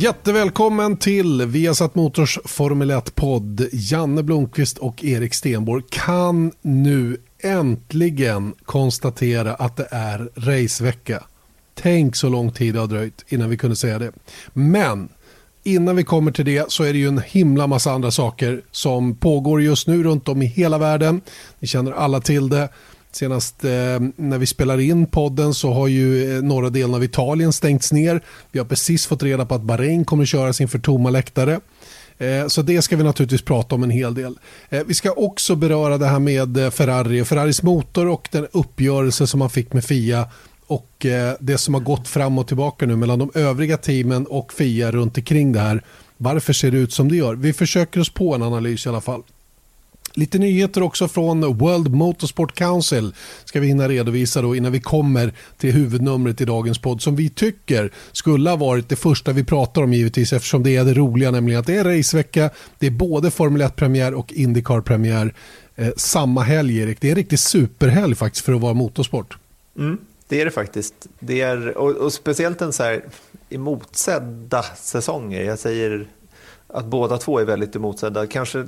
Jättevälkommen till Viasat Motors Formel 1-podd. Janne Blomqvist och Erik Stenborg kan nu äntligen konstatera att det är racevecka. Tänk så lång tid det har dröjt innan vi kunde säga det. Men innan vi kommer till det så är det ju en himla massa andra saker som pågår just nu runt om i hela världen. Ni känner alla till det. Senast eh, när vi spelar in podden så har ju eh, norra delen av Italien stängts ner. Vi har precis fått reda på att Bahrain kommer att köras inför tomma läktare. Eh, så det ska vi naturligtvis prata om en hel del. Eh, vi ska också beröra det här med eh, Ferrari, Ferraris motor och den uppgörelse som man fick med FIA och eh, det som har gått fram och tillbaka nu mellan de övriga teamen och FIA runt omkring det här. Varför ser det ut som det gör? Vi försöker oss på en analys i alla fall. Lite nyheter också från World Motorsport Council ska vi hinna redovisa då innan vi kommer till huvudnumret i dagens podd som vi tycker skulle ha varit det första vi pratar om givetvis eftersom det är det roliga nämligen att det är racevecka, det är både Formel 1-premiär och Indycar-premiär eh, samma helg Erik. Det är en riktig superhelg faktiskt för att vara motorsport. Mm, det är det faktiskt. Det är, och, och speciellt en så här emotsedda säsonger. Jag säger att båda två är väldigt emotsedda. Kanske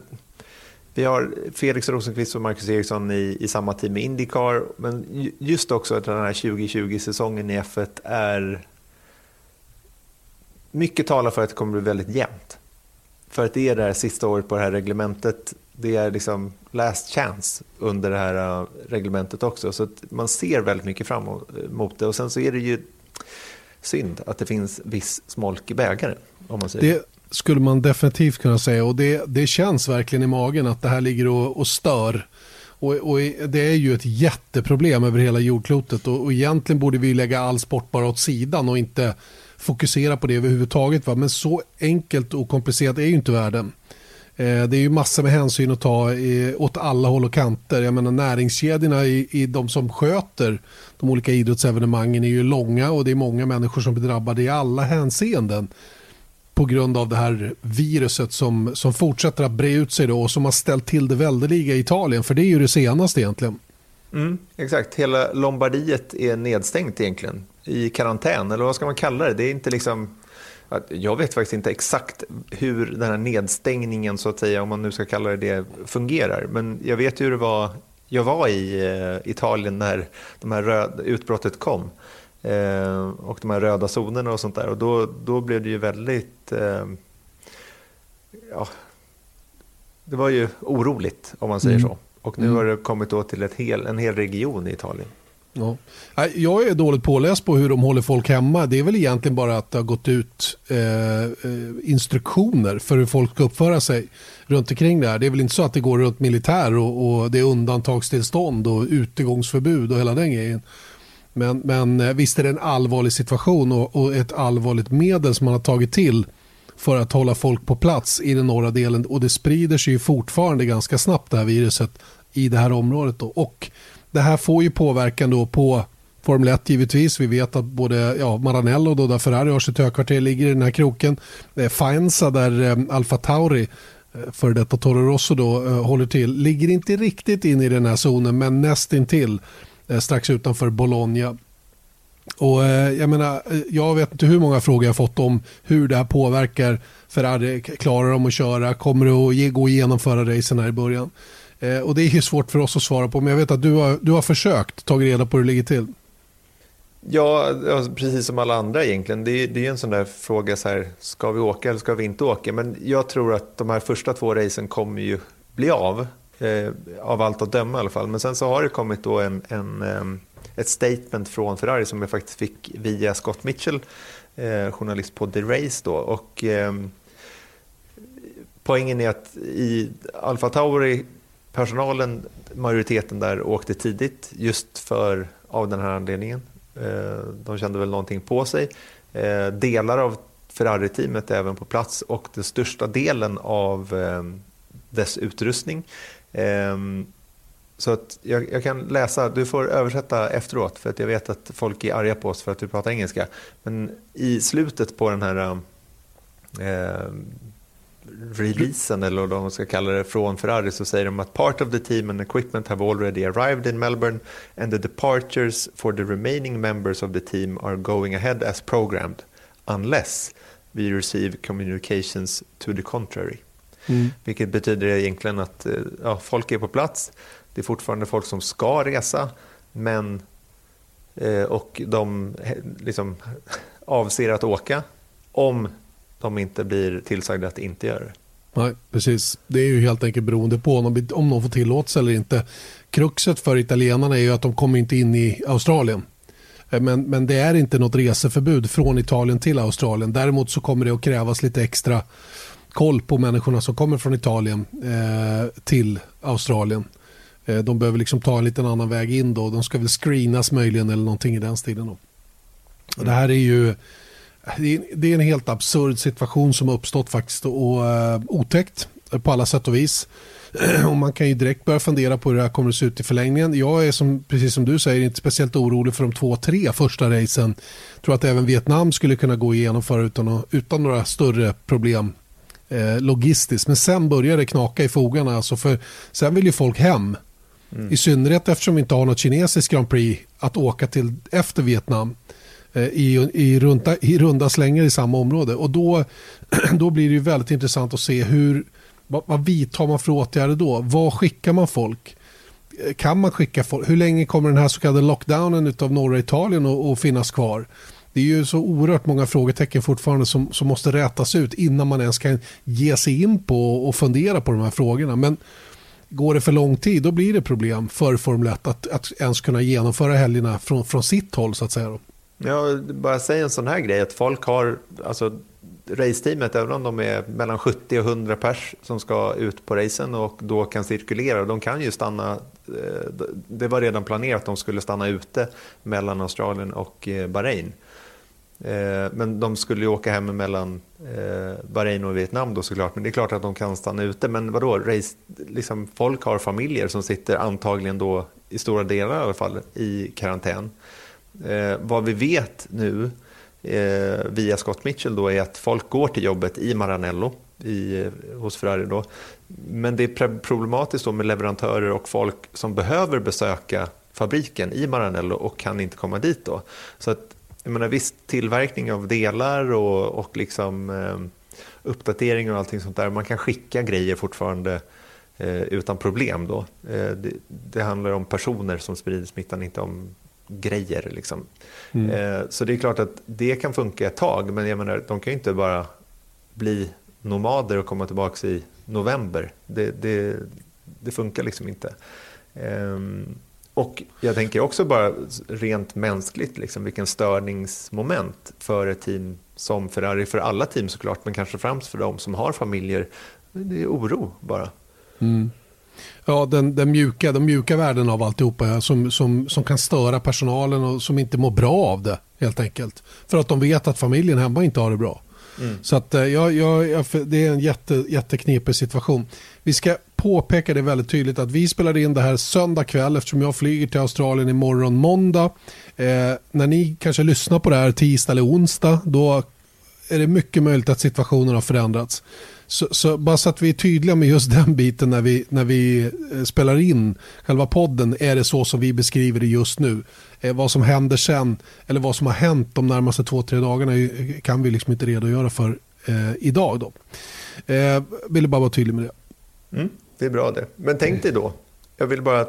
vi har Felix Rosenqvist och Marcus Eriksson i, i samma team i Indycar. Men just också att den här 2020-säsongen i F1 är... Mycket talar för att det kommer bli väldigt jämnt. För att det är det här sista året på det här reglementet. Det är liksom last chance under det här äh, reglementet också. Så man ser väldigt mycket fram emot det. Och sen så är det ju synd att det finns viss smolk i bägaren. Om man säger. Det, skulle man definitivt kunna säga. Och det, det känns verkligen i magen att det här ligger och, och stör. Och, och, det är ju ett jätteproblem över hela jordklotet och, och egentligen borde vi lägga all sport bara åt sidan och inte fokusera på det överhuvudtaget. Va? Men så enkelt och komplicerat är ju inte världen. Eh, det är ju massor med hänsyn att ta i, åt alla håll och kanter. Jag menar näringskedjorna i, i de som sköter de olika idrottsevenemangen är ju långa och det är många människor som blir drabbade i alla hänseenden på grund av det här viruset som, som fortsätter att bre ut sig då och som har ställt till det väldeliga i Italien. För det är ju det senaste egentligen. Mm, exakt, hela Lombardiet är nedstängt egentligen i karantän, eller vad ska man kalla det? Det är inte liksom... Jag vet faktiskt inte exakt hur den här nedstängningen, så att säga, om man nu ska kalla det det, fungerar. Men jag vet ju hur det var. Jag var i eh, Italien när de här röd, utbrottet kom. Eh, och de här röda zonerna och sånt där. Och då, då blev det ju väldigt... Eh, ja, det var ju oroligt om man säger mm. så. Och nu mm. har det kommit då till ett hel, en hel region i Italien. Ja. Jag är dåligt påläst på hur de håller folk hemma. Det är väl egentligen bara att det har gått ut eh, eh, instruktioner för hur folk ska uppföra sig runt omkring det här. Det är väl inte så att det går runt militär och, och det är undantagstillstånd och utegångsförbud och hela den grejen. Men, men eh, visst är det en allvarlig situation och, och, ett allvarligt medel som man har tagit till för att hålla folk på plats i den norra delen och det sprider sig ju fortfarande ganska snabbt det här viruset i det här området. Då. Och det här får ju påverkan då på Formel 1 givetvis. Vi vet att både ja, Maranello då, där Ferrari har sitt högkvarter ligger i den här kroken. Eh, Faenza där eh, Alfa Tauri eh, före för detta Toro Rosso då, eh, håller till. Ligger inte riktigt in i den här zonen men nästintill. till Eh, strax utanför Bologna. Och eh, jag menar, eh, jag vet inte hur många frågor jag fått om hur det här påverkar Ferrari. Klarar de att köra? Kommer det att gå att genomföra racen här i början? Och det är ju svårt för oss att svara på, men jag vet att du har, du har försökt ta reda på hur det ligger till. Ja, precis som alla andra egentligen. Det är, det är en sån där fråga, så här, ska vi åka eller ska vi inte åka? Men jag tror att de här första två racen kommer ju bli av. Eh, av allt att döma i alla fall. Men sen så har det kommit då en, en, eh, ett statement från Ferrari som jag faktiskt fick via Scott Mitchell, eh, journalist på The Race då. Och, eh, poängen är att i Alfa Tauri, personalen, majoriteten där åkte tidigt just för, av den här anledningen. Eh, de kände väl någonting på sig. Eh, delar av Ferrari-teamet är även på plats och den största delen av eh, dess utrustning Ehm, så att jag, jag, kan läsa, du får översätta efteråt för att jag vet att folk är arga på oss för att du pratar engelska. Men i slutet på den här eh, releasen eller vad man ska kalla det från Ferrari så säger de att part of the team and equipment have already arrived in Melbourne and the departures for the remaining members of the team are going ahead as programmed unless we receive communications to the contrary. Mm. Vilket betyder egentligen att eh, ja, folk är på plats. Det är fortfarande folk som ska resa, men eh, och de liksom, avser att åka om de inte blir tillsagda att inte göra det. Nej, precis. Det är ju helt enkelt beroende på om de, om de får tillåtelse eller inte. Kruxet för italienarna är ju att de kommer inte in i Australien. Eh, men, men det är inte något reseförbud från Italien till Australien. Däremot så kommer det att krävas lite extra koll på människorna som kommer från Italien eh, till Australien. Eh, de behöver liksom ta en liten annan väg in då. De ska väl screenas möjligen eller någonting i den stilen. Då. Och det här är ju det är en helt absurd situation som har uppstått faktiskt och eh, otäckt på alla sätt och vis. Och man kan ju direkt börja fundera på hur det här kommer att se ut i förlängningen. Jag är som, precis som du säger inte speciellt orolig för de två, tre första racen. Jag tror att även Vietnam skulle kunna gå igenom för utan, utan några större problem eh, logistiskt. Men sen börjar det knaka i fogarna. Alltså för sen vill ju folk hem. Mm. I synnerhet eftersom vi inte har något kinesiskt Grand Prix att åka till efter Vietnam. Eh, i, i, runda, i runda slängar i samma område. Och då, då blir det ju väldigt intressant att se hur, vad, vad vidtar man för åtgärder då? Vad skickar man folk? Eh, kan man skicka folk? Hur länge kommer den här så kallade lockdownen av norra Italien att, att finnas kvar? Det är ju så oerhört många frågetecken fortfarande som, som måste rätas ut innan man ens kan ge sig in på och fundera på de här frågorna. Men går det för lång tid då blir det problem för Formel 1 att, att ens kunna genomföra helgerna från, från sitt håll så att säga. Då. Ja, bara säga en sån här grej att folk har, alltså raceteamet, även om de är mellan 70 och 100 pers som ska ut på racen och då kan cirkulera, de kan ju stanna, eh, det var redan planerat att de skulle stanna ute mellan Australien och eh, Bahrain. Eh, men de skulle ju åka hem mellan eh, Bahrain och Vietnam då såklart. Men det är klart att de kan stanna ute. Men vadå, race, liksom, folk har familjer som sitter antagligen då i stora delar i alla fall i karantän. Eh, vad vi vet nu eh, via Scott Mitchell då är att folk går till jobbet i Maranello i, hos Ferrari. Då. Men det är problematiskt då med leverantörer och folk som behöver besöka fabriken i Maranello och kan inte komma dit. Då. Så att, jag menar, viss tillverkning av delar och, och liksom, eh, uppdatering och allting sånt där. Man kan skicka grejer fortfarande eh, utan problem. Då. Eh, det, det, handlar om personer som sprider smittan, inte om grejer. Liksom. Mm. Eh, så det är klart att det kan funka ett tag, men jag menar, de kan ju inte bara bli nomader och komma tillbaka i november. Det, det, det funkar liksom inte. Och jag tänker också bara rent mänskligt, liksom, vilken störningsmoment för ett team som Ferrari, för alla team såklart, men kanske främst för de som har familjer. Det är oro bara. Mm. Ja, den, den mjuka, de mjuka värden av alltihopa som, som, som kan störa personalen och som inte mår bra av det helt enkelt. För att de vet att familjen hemma inte har det bra. Mm. Så att, eh, ja, ja, det är en jätte, jätteknepig situation. Vi ska påpeka det väldigt tydligt att vi spelar in det här söndag kväll eftersom jag flyger till Australien imorgon måndag. Eh, när ni kanske lyssnar på det här tisdag eller onsdag då är det mycket möjligt att situationen har förändrats. Så, så, bara så att vi är tydliga med just den biten när vi, när vi eh, spelar in själva podden är det så som vi beskriver det just nu. Eh, vad som händer sen eller vad som har hänt de närmaste två, tre dagarna kan vi liksom inte redogöra för eh, idag. Då. Eh, ville bara vara tydlig med det. Mm, det är bra det. Men tänk dig då, jag vill bara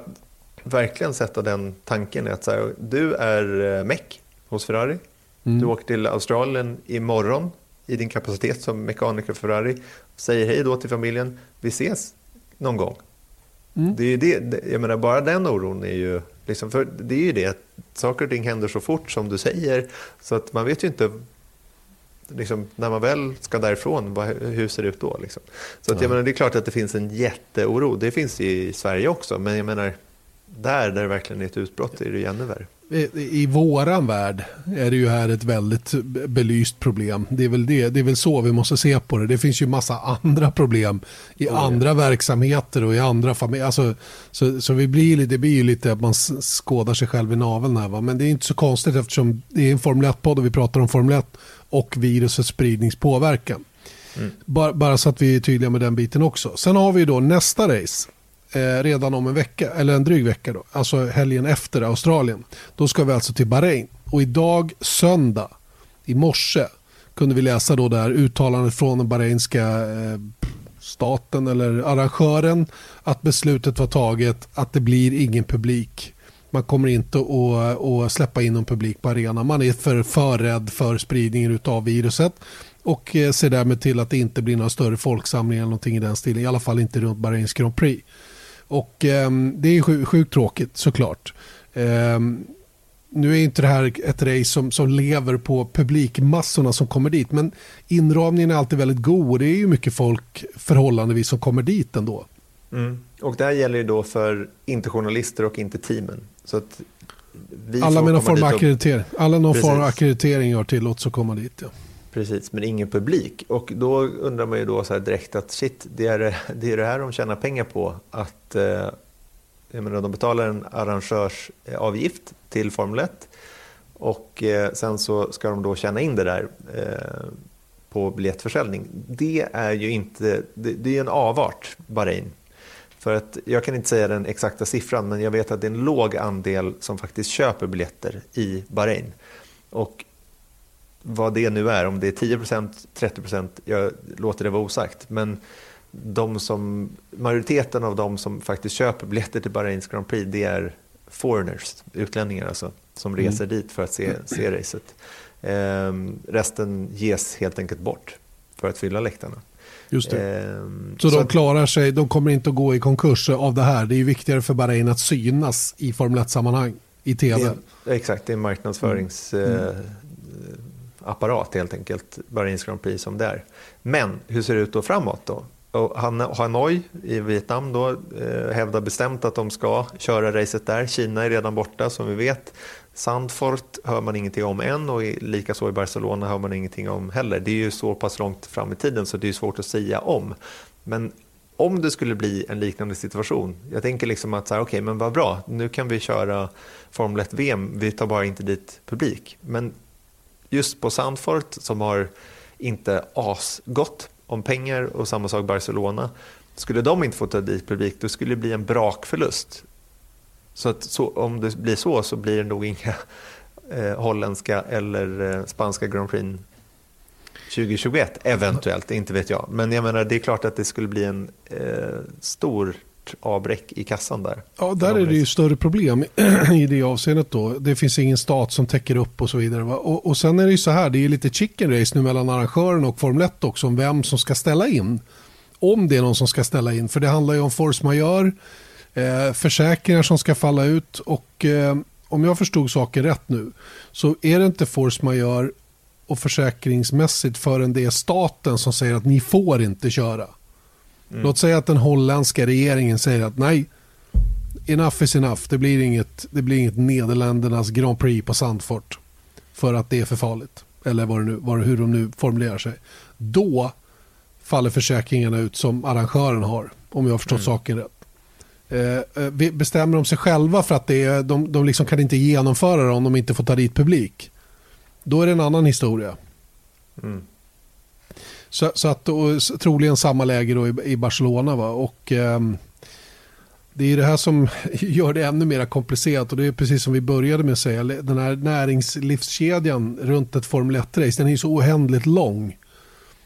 verkligen sätta den tanken att så här, du är eh, meck hos Ferrari. Mm. Du åker till Australien imorgon i din kapacitet som mekaniker för Ferrari. Säger hej då till familjen. Vi ses någon gång. Mm. Det är det, jag menar, bara den oron är ju... Liksom, för det är ju det, saker och ting händer så fort som du säger. Så att man vet ju inte liksom, när man väl ska därifrån, vad, hur ser det ut då? Liksom. Så att, jag menar, det är klart att det finns en jätteoro. Det finns i Sverige också. Men jag menar, där, där det verkligen är ett utbrott är det ju ännu värre i våran värld är det ju här ett väldigt belyst problem. Det är, väl det, det är väl så vi måste se på det. Det finns ju massa andra problem i oh, andra ja. verksamheter och i andra familjer. Alltså, så, så vi blir, det blir ju lite att man skådar sig själv i naveln här. Va? Men det är inte så konstigt eftersom det är en Formel 1-podd och vi pratar om Formel 1 och virusets spridningspåverkan. Mm. Bara, bara så att vi är tydliga med den biten också. Sen har vi då nästa race eh, redan om en vecka, eller en dryg vecka då, alltså helgen efter Australien. Då ska vi alltså till Bahrain. Och idag söndag, i morse, kunde vi läsa då där uttalandet från den bahrainska eh, staten eller arrangören att beslutet var taget att det blir ingen publik. Man kommer inte att, att släppa in någon publik på arenan. Man är för, för rädd för spridningen av viruset och eh, ser därmed till att det inte blir några större folksamlingar eller någonting i den stilen. I alla fall inte runt Bahrains Grand Prix. Och eh, det är sjukt, sjukt tråkigt såklart. Eh, nu är inte det här ett race som, som lever på publikmassorna som kommer dit. Men inramningen är alltid väldigt god och det är ju mycket folk förhållandevis som kommer dit ändå. Mm. Och det här gäller ju då för inte journalister och inte teamen. Så att alla med någon form av akkreditering. Alla någon form av akkreditering har tillåtits att komma dit. Ja. Precis, men ingen publik. Och då undrar man ju då så direkt att shit, det är det, är det här de tjänar pengar på. Att eh, jag menar, de betalar en arrangörsavgift till Formel 1 och eh, sen så ska de då tjäna in det där eh, på biljettförsäljning. Det är ju inte, det, det är en avart, Bahrain. För att jag kan inte säga den exakta siffran, men jag vet att det är en låg andel som faktiskt köper biljetter i Bahrain. Och vad det nu är, om det är 10% 30% jag låter det vara osagt. Men de som, majoriteten av de som faktiskt köper biljetter till Bahrains Grand Prix, det är foreigners, utlänningar alltså, som mm. reser dit för att se, se racet. Ehm, resten ges helt enkelt bort för att fylla läktarna. Just det. Ehm, så, så de klarar sig, de kommer inte att gå i konkurs av det här. Det är viktigare för Bahrain att synas i Formel 1-sammanhang i tv. Det, exakt, det är en marknadsföringsapparat mm apparat, helt enkelt, Bahrains Grand Prix som det är. Men hur ser det ut då framåt då? Och Hanoi i Vietnam då, eh, hävdar bestämt att de ska köra racet där. Kina är redan borta som vi vet. Sandfort hör man ingenting om än och likaså i Barcelona hör man ingenting om heller. Det är ju så pass långt fram i tiden så det är svårt att säga om. Men om det skulle bli en liknande situation, jag tänker liksom att så här, okay, men vad bra, nu kan vi köra Formel 1-VM, vi tar bara inte dit publik. Men just på Sandfort som har inte asgott om pengar och samma sak Barcelona. Skulle de inte få ta dit publik då skulle det bli en brakförlust. Så, att, så om det blir så så blir det nog inga eh, holländska eller eh, spanska Grand Prix 2021 eventuellt, inte vet jag. Men jag menar det är klart att det skulle bli en eh, stor avbräck i kassan där. Ja, där är det ju större problem i det avseendet då. Det finns ingen stat som täcker upp och så vidare. Och, och sen är det ju så här, det är lite chicken race nu mellan arrangören och Formel 1 också om vem som ska ställa in. Om det är någon som ska ställa in, för det handlar ju om force majeure, eh, försäkringar som ska falla ut och eh, om jag förstod saken rätt nu så är det inte force majeure och försäkringsmässigt förrän det är staten som säger att ni får inte köra. Mm. Låt säga att den holländska regeringen säger att nej, enough is enough. Det blir inget, det blir inget Nederländernas Grand Prix på Sandfort för att det är för farligt. Eller vad det nu, vad, hur de nu formulerar sig. Då faller försäkringarna ut som arrangören har, om jag har förstått mm. saken rätt. Eh, eh bestämmer de sig själva för att det är, de, de liksom kan inte genomföra det om de inte får ta dit publik. Då är det en annan historia. Mm. Så, så att och, troligen samma läge då i, i Barcelona. Va? Och, eh, det är det här som gör det ännu mer komplicerat och det är precis som vi började med att säga. Den här näringslivskedjan runt ett Formel 1-race den är så oändligt lång.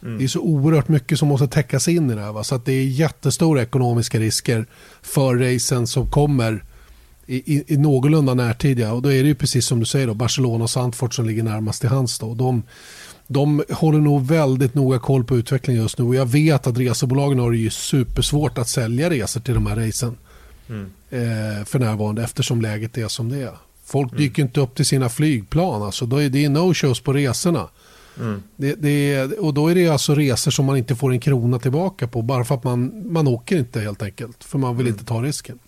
Mm. Det är så oerhört mycket som måste täckas in i det här. Va? Så att det är jättestora ekonomiska risker för racen som kommer i, i, i någorlunda närtid. Ja. Och då är det ju precis som du säger då, Barcelona och Sandfort som ligger närmast till hands. Då. De, de håller nog väldigt noga koll på utvecklingen just nu och jag vet att resebolagen har det ju supersvårt att sälja resor till de här racen mm. eh, för närvarande eftersom läget är som det är. Folk mm. dyker inte upp till sina flygplan, alltså, då är det no-shows på resorna. Mm. Det, det och då är det alltså resor som man inte får en krona tillbaka på bara för att man, man åker inte helt enkelt. För man vill mm. inte ta risken.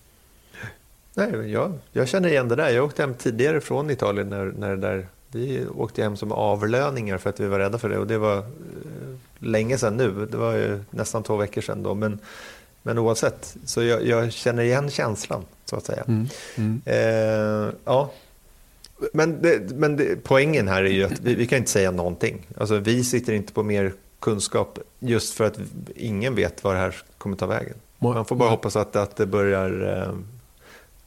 Nej, jag, jag känner igen det där. Jag åkte hem tidigare från Italien när, när det där vi åkte hem som avlöningar för att vi var rädda för det och det var eh, länge sedan nu. Det var ju nästan två veckor sedan då. Men, men oavsett, så jag, jag känner igen känslan så att säga. Mm, mm. Eh, ja. Men, det, men det, poängen här är ju att vi, vi, kan inte säga någonting. Alltså, vi sitter inte på mer kunskap just för att ingen vet var det här kommer ta vägen. Man får bara hoppas att, att det börjar eh,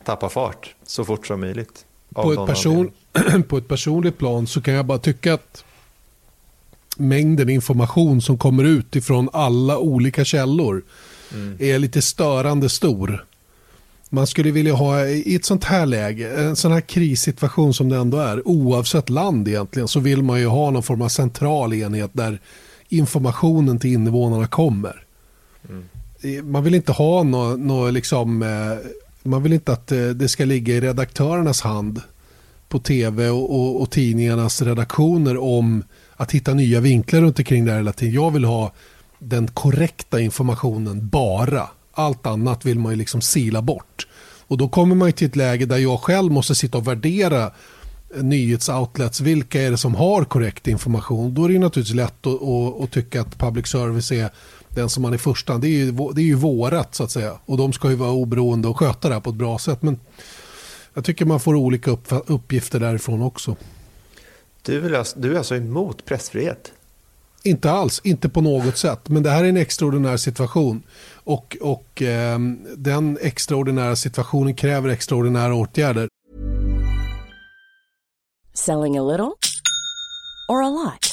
tappa fart så fort som möjligt. På ett, person, på ett personligt plan så kan jag bara tycka att mängden information som kommer ut ifrån alla olika källor mm. är lite störande stor. Man skulle vilja ha i ett sånt här läge, en sån här krissituation som det ändå är, oavsett land egentligen, så vill man ju ha någon form av central enhet där informationen till invånarna kommer. Mm. Man vill inte ha något, något liksom, eh, man vill inte att eh, det ska ligga i redaktörernas hand på tv och, och, och tidningarnas redaktioner om att hitta nya vinklar runt omkring det här hela tiden. Jag vill ha den korrekta informationen bara. Allt annat vill man ju liksom sila bort. Och då kommer man till ett läge där jag själv måste sitta och värdera nyhetsoutlets, vilka är det som har korrekt information? Då är det naturligtvis lätt att, att, att, tycka att public service är den som man i första hand, det är ju, det är ju vårat så att säga. Och de ska ju vara oberoende och sköta det här på ett bra sätt. Men jag tycker man får olika upp, uppgifter därifrån också. Du är, alltså, du är alltså emot pressfrihet? Inte alls, inte på något sätt. Men det här är en extraordinär situation. Och, och eh, den extraordinära situationen kräver extraordinära åtgärder. Selling a little or a lot?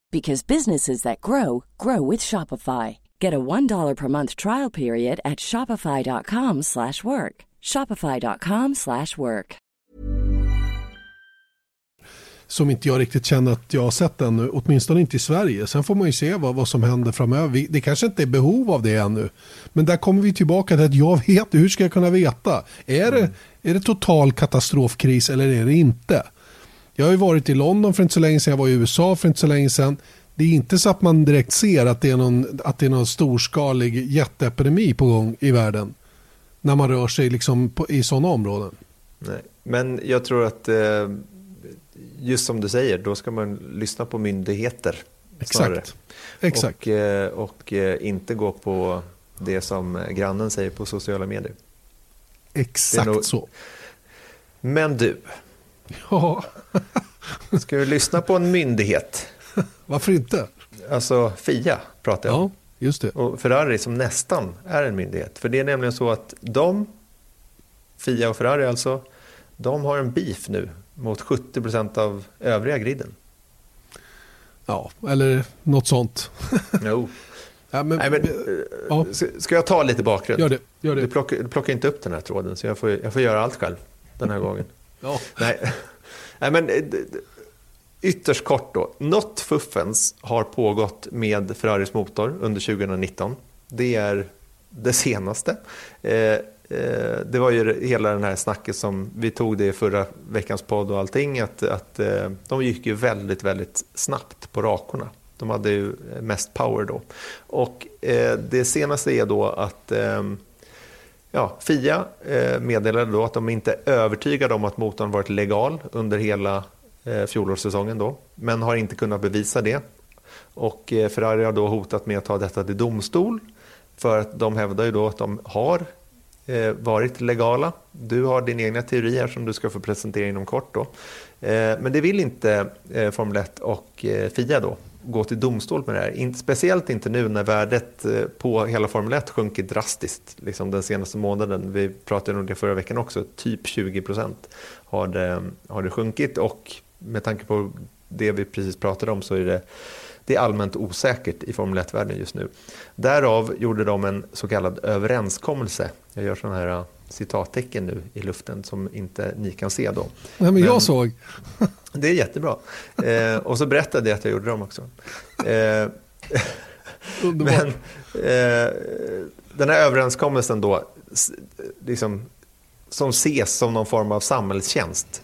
because businesses that grow grow with Shopify. Get a $1 per month trial period at shopify.com/work. shopify.com/work. Som inte jag riktigt känner att jag har sett ännu, åtminstone inte i Sverige. Sen får man ju se vad, vad som händer framöver. Det kanske inte är behov av det ännu. Men där kommer vi tillbaka till att jag vet, hur ska jag kunna veta? Är det, är det total katastrofkris eller är det inte? Jag har ju varit i London för inte så länge sedan, jag var i USA för inte så länge sedan. Det är inte så att man direkt ser att det är någon, att det är någon storskalig jätteepidemi på gång i världen. När man rör sig liksom på, i sådana områden. Nej, men jag tror att eh, just som du säger, då ska man lyssna på myndigheter. Exakt. Exakt. Och, eh, och eh, inte gå på det som grannen säger på sociala medier. Exakt nog... så. Men du, Ja. Ska vi lyssna på en myndighet? Varför inte? Alltså Fia pratar jag om. Ja, just det. Och Ferrari som nästan är en myndighet. För det är nämligen så att de, Fia och Ferrari alltså, de har en beef nu mot 70 procent av övriga griden. Ja, eller något sånt. jo. Ja, men, Nej, men, ja. Ska jag ta lite bakgrund? Gör det. Gör det. Du, plockar, du plockar inte upp den här tråden, så jag får, jag får göra allt själv den här gången. Ja. Nej. Nej, men eh, ytterst kort då. Något fuffens har pågått med Ferraris motor under 2019. Det är det senaste. Eh, eh det var ju hela den här snacket som vi tog det i förra veckans podd och allting. Att, att eh, de gick ju väldigt, väldigt snabbt på rakorna. De hade ju mest power då. Och det senaste är då att ehm, Ja, Fia eh, meddelade då att de inte är övertygade om att motorn varit legal under hela eh, fjolårssäsongen då, men har inte kunnat bevisa det. Och eh, Ferrari har då hotat med att ta detta till domstol för att de hävdar ju då att de har varit legala. Du har din egna teori här som du ska få presentera inom kort då. Men det vill inte Formel 1 och Fia då gå till domstol med det här. Speciellt inte nu när värdet eh, på hela Formel 1 sjunkit drastiskt liksom den senaste månaden. Vi pratade om det förra veckan också, typ 20 procent har det, har det sjunkit och med tanke på det vi precis pratade om så är det, det är allmänt osäkert i Formel 1-världen just nu. Därav gjorde de en så kallad överenskommelse. Jag gör sådana här eh, citattecken nu i luften som inte ni kan se då. Nej, men jag men, såg. det är jättebra. Eh, och så berättade jag att jag gjorde dem också. Eh, men eh, den här överenskommelsen då, liksom, som ses som någon form av samhällstjänst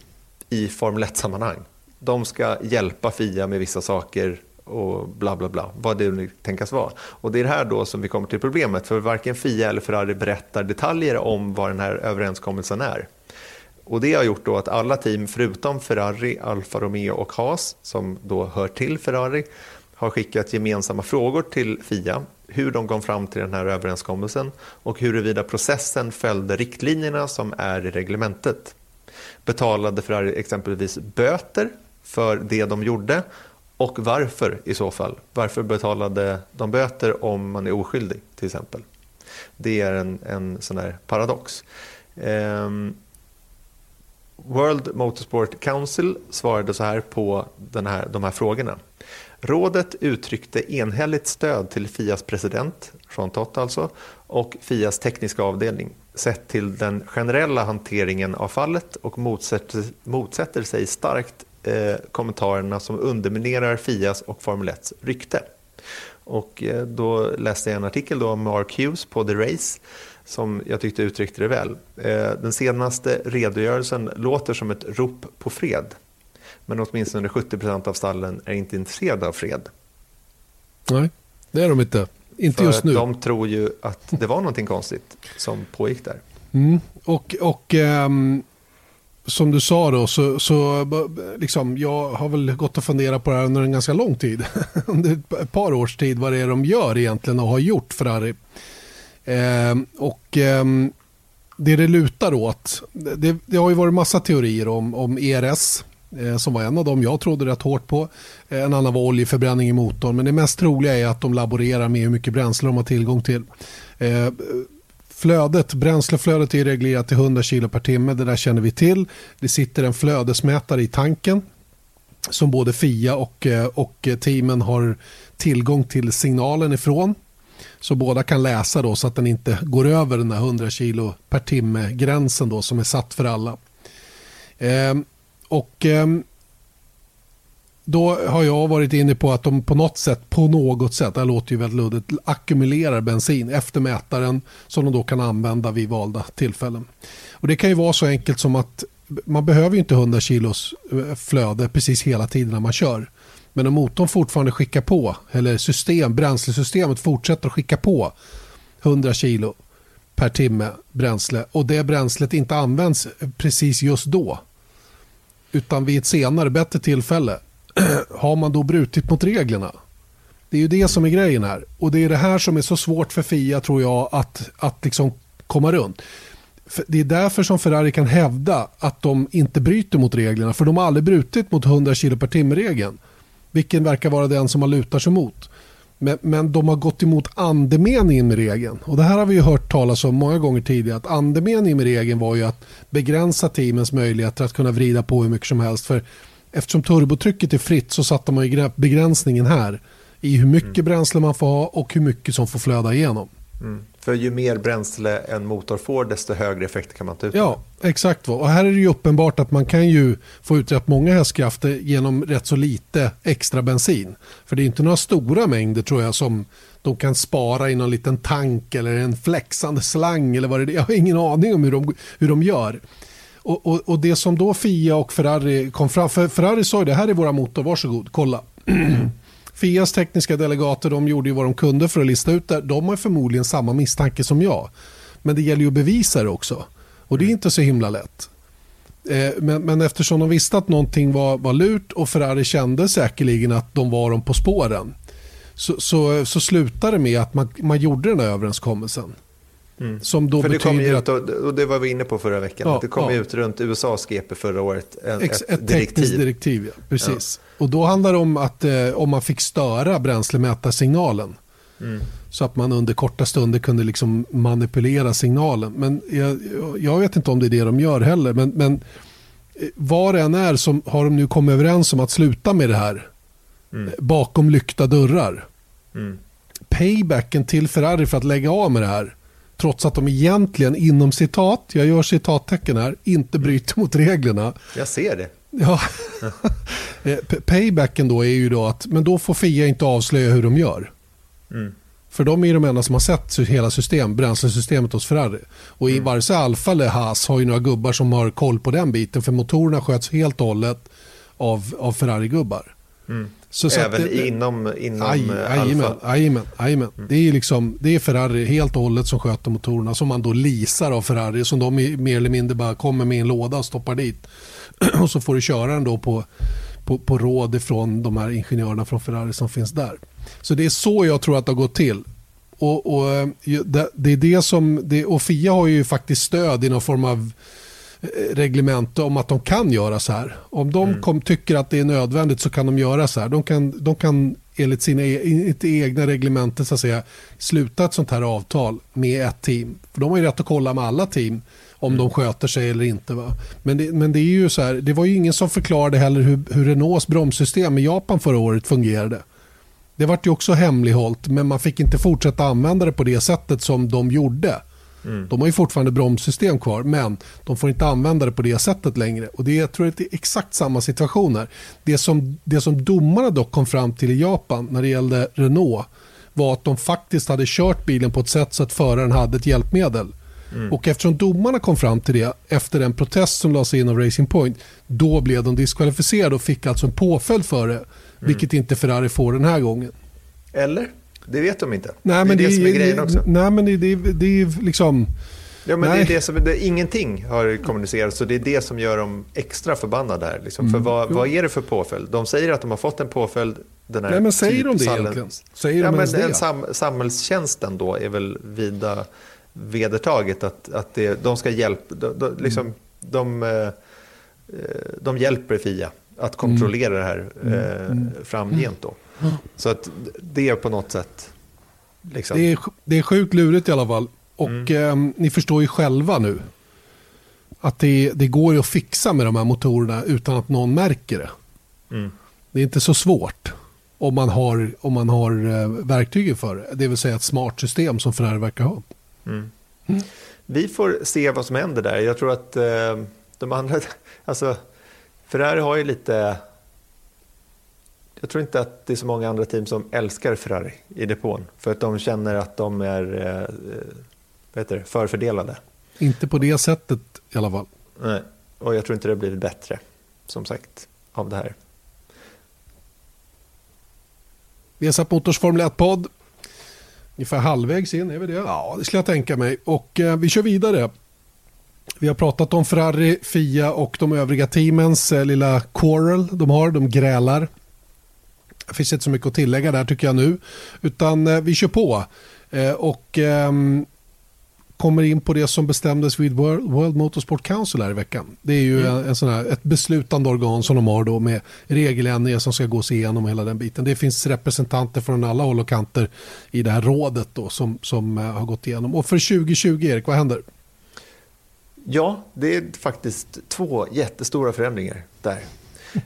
i Formel 1-sammanhang. De ska hjälpa Fia med vissa saker och bla bla bla, vad det nu tänkas vara. Och det är det här då som vi kommer till problemet, för varken Fia eller Ferrari berättar detaljer om vad den här överenskommelsen är. Och det har gjort då att alla team förutom Ferrari, Alfa Romeo och Haas, som då hör till Ferrari, har skickat gemensamma frågor till Fia hur de kom fram till den här överenskommelsen och huruvida processen följde riktlinjerna som är i reglementet. Betalade Ferrari exempelvis böter för det de gjorde och varför i så fall? Varför betalade de böter om man är oskyldig till exempel? Det är en, en sån här paradox. Um, World Motorsport Council svarade så här på den här, de här frågorna. Rådet uttryckte enhälligt stöd till Fias president, Jean Tott alltså, och Fias tekniska avdelning sett till den generella hanteringen av fallet och motsätter, motsätter sig starkt eh, kommentarerna som underminerar Fias och Formel 1 rykte. Och eh, då läste jag en artikel då om Mark Hughes på The Race som jag tyckte uttryckte det väl. Eh, den senaste redogörelsen låter som ett rop på fred men åtminstone 70 procent av stallen är inte intresserade av fred. Nej, det är de inte. Inte För just nu. De tror ju att det var någonting konstigt som pågick där. Mm. Och, och um, som du sa då, så, så liksom, jag har väl gått och funderat på det här under en ganska lång tid. under ett par års tid vad det är de gör egentligen och har gjort Ferrari. Eh, och eh, det det lutar åt, det, det har ju varit massa teorier om, om ERS, Eh, som var en av dem jag trodde rätt hårt på. Eh, en annan var oljeförbränning i motorn. Men det mest troliga är att de laborerar med hur mycket bränsle de har tillgång till. Eh, Flödet, bränsleflödet är reglerat till 100 kilo per timme. Det där känner vi till. Det sitter en flödesmätare i tanken som både FIA och, eh, och teamen har tillgång till signalen ifrån. Så båda kan läsa då så att den inte går över den här 100 kilo per timme gränsen då som är satt för alla. Ehm, och eh, då har jag varit inne på att de på något sätt, på något sätt, det låter ju väldigt luddigt, ackumulerar bensin efter mätaren som de då kan använda vid valda tillfällen. Och Det kan ju vara så enkelt som att man behöver ju inte 100 kilos eh, flöde precis hela tiden när man kör. Men om motorn fortfarande skickar på, eller system, bränslesystemet fortsätter att skicka på 100 kilo per timme bränsle och det bränslet inte används precis just då utan vid ett senare bättre tillfälle har man då brutit mot reglerna? Det är ju det som är grejen här. Och det är det här som är så svårt för Fia tror jag att, att liksom komma runt. Det är därför som Ferrari kan hävda att de inte bryter mot reglerna. För de har aldrig brutit mot 100 kilo per timme-regeln. Vilken verkar vara den som man lutar sig mot. Men, men de har gått emot andemeningen med regeln. Och det här har vi ju hört talas om många gånger tidigare. Att andemeningen med regeln var ju att begränsa teamens möjligheter att kunna vrida på hur mycket som helst. För eftersom turbotrycket är fritt så satte man ju begränsningen här. I hur mycket mm. bränsle man får ha och hur mycket som får flöda igenom. Mm. För ju mer bränsle en motor får desto högre effekt kan man ta ut. Ja, exakt. Och här är det uppenbart att man kan ju få ut rätt många hästkrafter genom rätt så lite extra bensin. För det är inte några stora mängder tror jag som de kan spara i någon liten tank eller en flexande slang eller vad det är. Jag har ingen aning om hur de, hur de gör. Och, och, och det som då Fia och Ferrari kom fram, för Ferrari sa ju det här är våra motor, varsågod, kolla. Fias tekniska delegater de gjorde ju vad de kunde för att lista ut det. De har förmodligen samma misstanke som jag. Men det gäller ju att bevisa det också. Och det är inte så himla lätt. Eh, men, men, eftersom de visste att någonting var, var lurt och Ferrari kände säkerligen att de var dem på spåren. Så, så, så slutade det med att man, man gjorde den här överenskommelsen. Mm. Som då För det kom ut, och det var vi inne på förra veckan, ja, det kom ja. ut runt USAs GP förra året. En, Ex, ett, ett direktiv. direktiv ja. Precis. Ja. Och då handlar det om att eh, om man fick störa bränslemätarsignalen. Mm. Så att man under korta stunder kunde liksom manipulera signalen. Men jag, jag, vet inte om det är det de gör heller. Men, men eh, var det än är så har de nu kommit överens om att sluta med det här. Mm. Bakom lyckta dörrar. Mm. Paybacken till Ferrari för att lägga av med det här trots att de egentligen inom citat, jag gör citattecken här, inte bryter mot reglerna. Jag ser det. Ja. Eh, paybacken då är ju då att men då får Fia inte avslöja hur de gör. Mm. För de är de enda som har sett hela system, bränslesystemet hos Ferrari. Och i mm. vare sig Alfa eller Haas har ju några gubbar som har koll på den biten. För motorerna sköts helt och hållet av, av Ferrari-gubbar. Mm. Så, så Även det, inom, inom aj, eh, Alfa? Jajamän, mm. det, är liksom, det är Ferrari helt och hållet som sköter motorerna som man då lisar av Ferrari som de mer eller mindre bara kommer med en låda och stoppar dit. och så får du köra den då på, på, på råd ifrån de här ingenjörerna från Ferrari som finns där. Så det är så jag tror att det har gått till. Och, och eh, det, det, är det som, det, och FIA har ju faktiskt stöd i någon form av reglemente om att de kan göra så här. Om de mm. kom, tycker att det är nödvändigt så kan de göra så här. De kan, de kan enligt sina e, egna reglementer så att säga, sluta ett sånt här avtal med ett team. För de har ju rätt att kolla med alla team om mm. de sköter sig eller inte. Va? Men, det, men det är ju så här, det var ju ingen som förklarade heller hur, hur Renaults bromssystem i Japan förra året fungerade. Det vart ju också hemlighållt men man fick inte fortsätta använda det på det sättet som de gjorde. Mm. De har ju fortfarande bromssystem kvar men de får inte använda det på det sättet längre. Och det, jag tror att det är exakt samma situation här. Det som, det som domarna dock kom fram till i Japan när det gällde Renault var att de faktiskt hade kört bilen på ett sätt så att föraren hade ett hjälpmedel. Mm. Och eftersom domarna kom fram till det efter en protest som lades in av Racing Point, då blev de diskvalificerade och fick alltså en påföljd för det. Mm. Vilket inte Ferrari får den här gången. Eller? Det vet de inte. Nej, det är det, det som är grejen också. Nej, men det, det, det är liksom... Ja, men det är det som, det, ingenting har kommunicerats och det är det som gör dem extra förbannade här. Liksom. Mm. För vad, vad, är det för påföljd? De säger att de har fått en påföljd. Den här Nej, men säger de det egentligen? Säger ja, de men det? Sam, samhällstjänsten då är väl vida vedertaget att, att det, de ska hjälpa, de, de, liksom, mm. de, eh, de hjälper FIA att kontrollera mm. det här mm. eh, mm. framgent. Då. Så att det är på något sätt... Liksom. Det, är, det är sjukt lurigt i alla fall. Och mm. eh, ni förstår ju själva nu att det, det går att fixa med de här motorerna utan att någon märker det. Mm. Det är inte så svårt om man har, om man har eh, verktygen för det. Det vill säga ett smart system som Ferrari verkar ha. Mm. Mm. Vi får se vad som händer där. Jag tror att eh, de andra, alltså Ferrari har ju lite, jag tror inte att det är så många andra team som älskar Ferrari i depån. För att de känner att de är eh, det, förfördelade. Inte på det sättet i alla fall. Nej, och jag tror inte det har blivit bättre, som sagt, av det här. Vi har satt Motors Formel 1-podd. Ungefär halvvägs in, är vi det? Ja, det skulle jag tänka mig. Och eh, vi kör vidare. Vi har pratat om Ferrari, Fia och de övriga teamens eh, lilla quarrel de har. De grälar. Det finns inte så mycket att tillägga där tycker jag nu. Utan eh, vi kör på. Eh, och ehm, kommer in på det som bestämdes vid World, World Motorsport Council här i veckan. Det är ju mm. en, en sån här, ett beslutande organ som de har då med regeländringar som ska gås igenom hela den biten. Det finns representanter från alla håll och kanter i det här rådet då som, som uh, har gått igenom. Och för 2020, Erik, vad händer? Ja, det är faktiskt två jättestora förändringar där.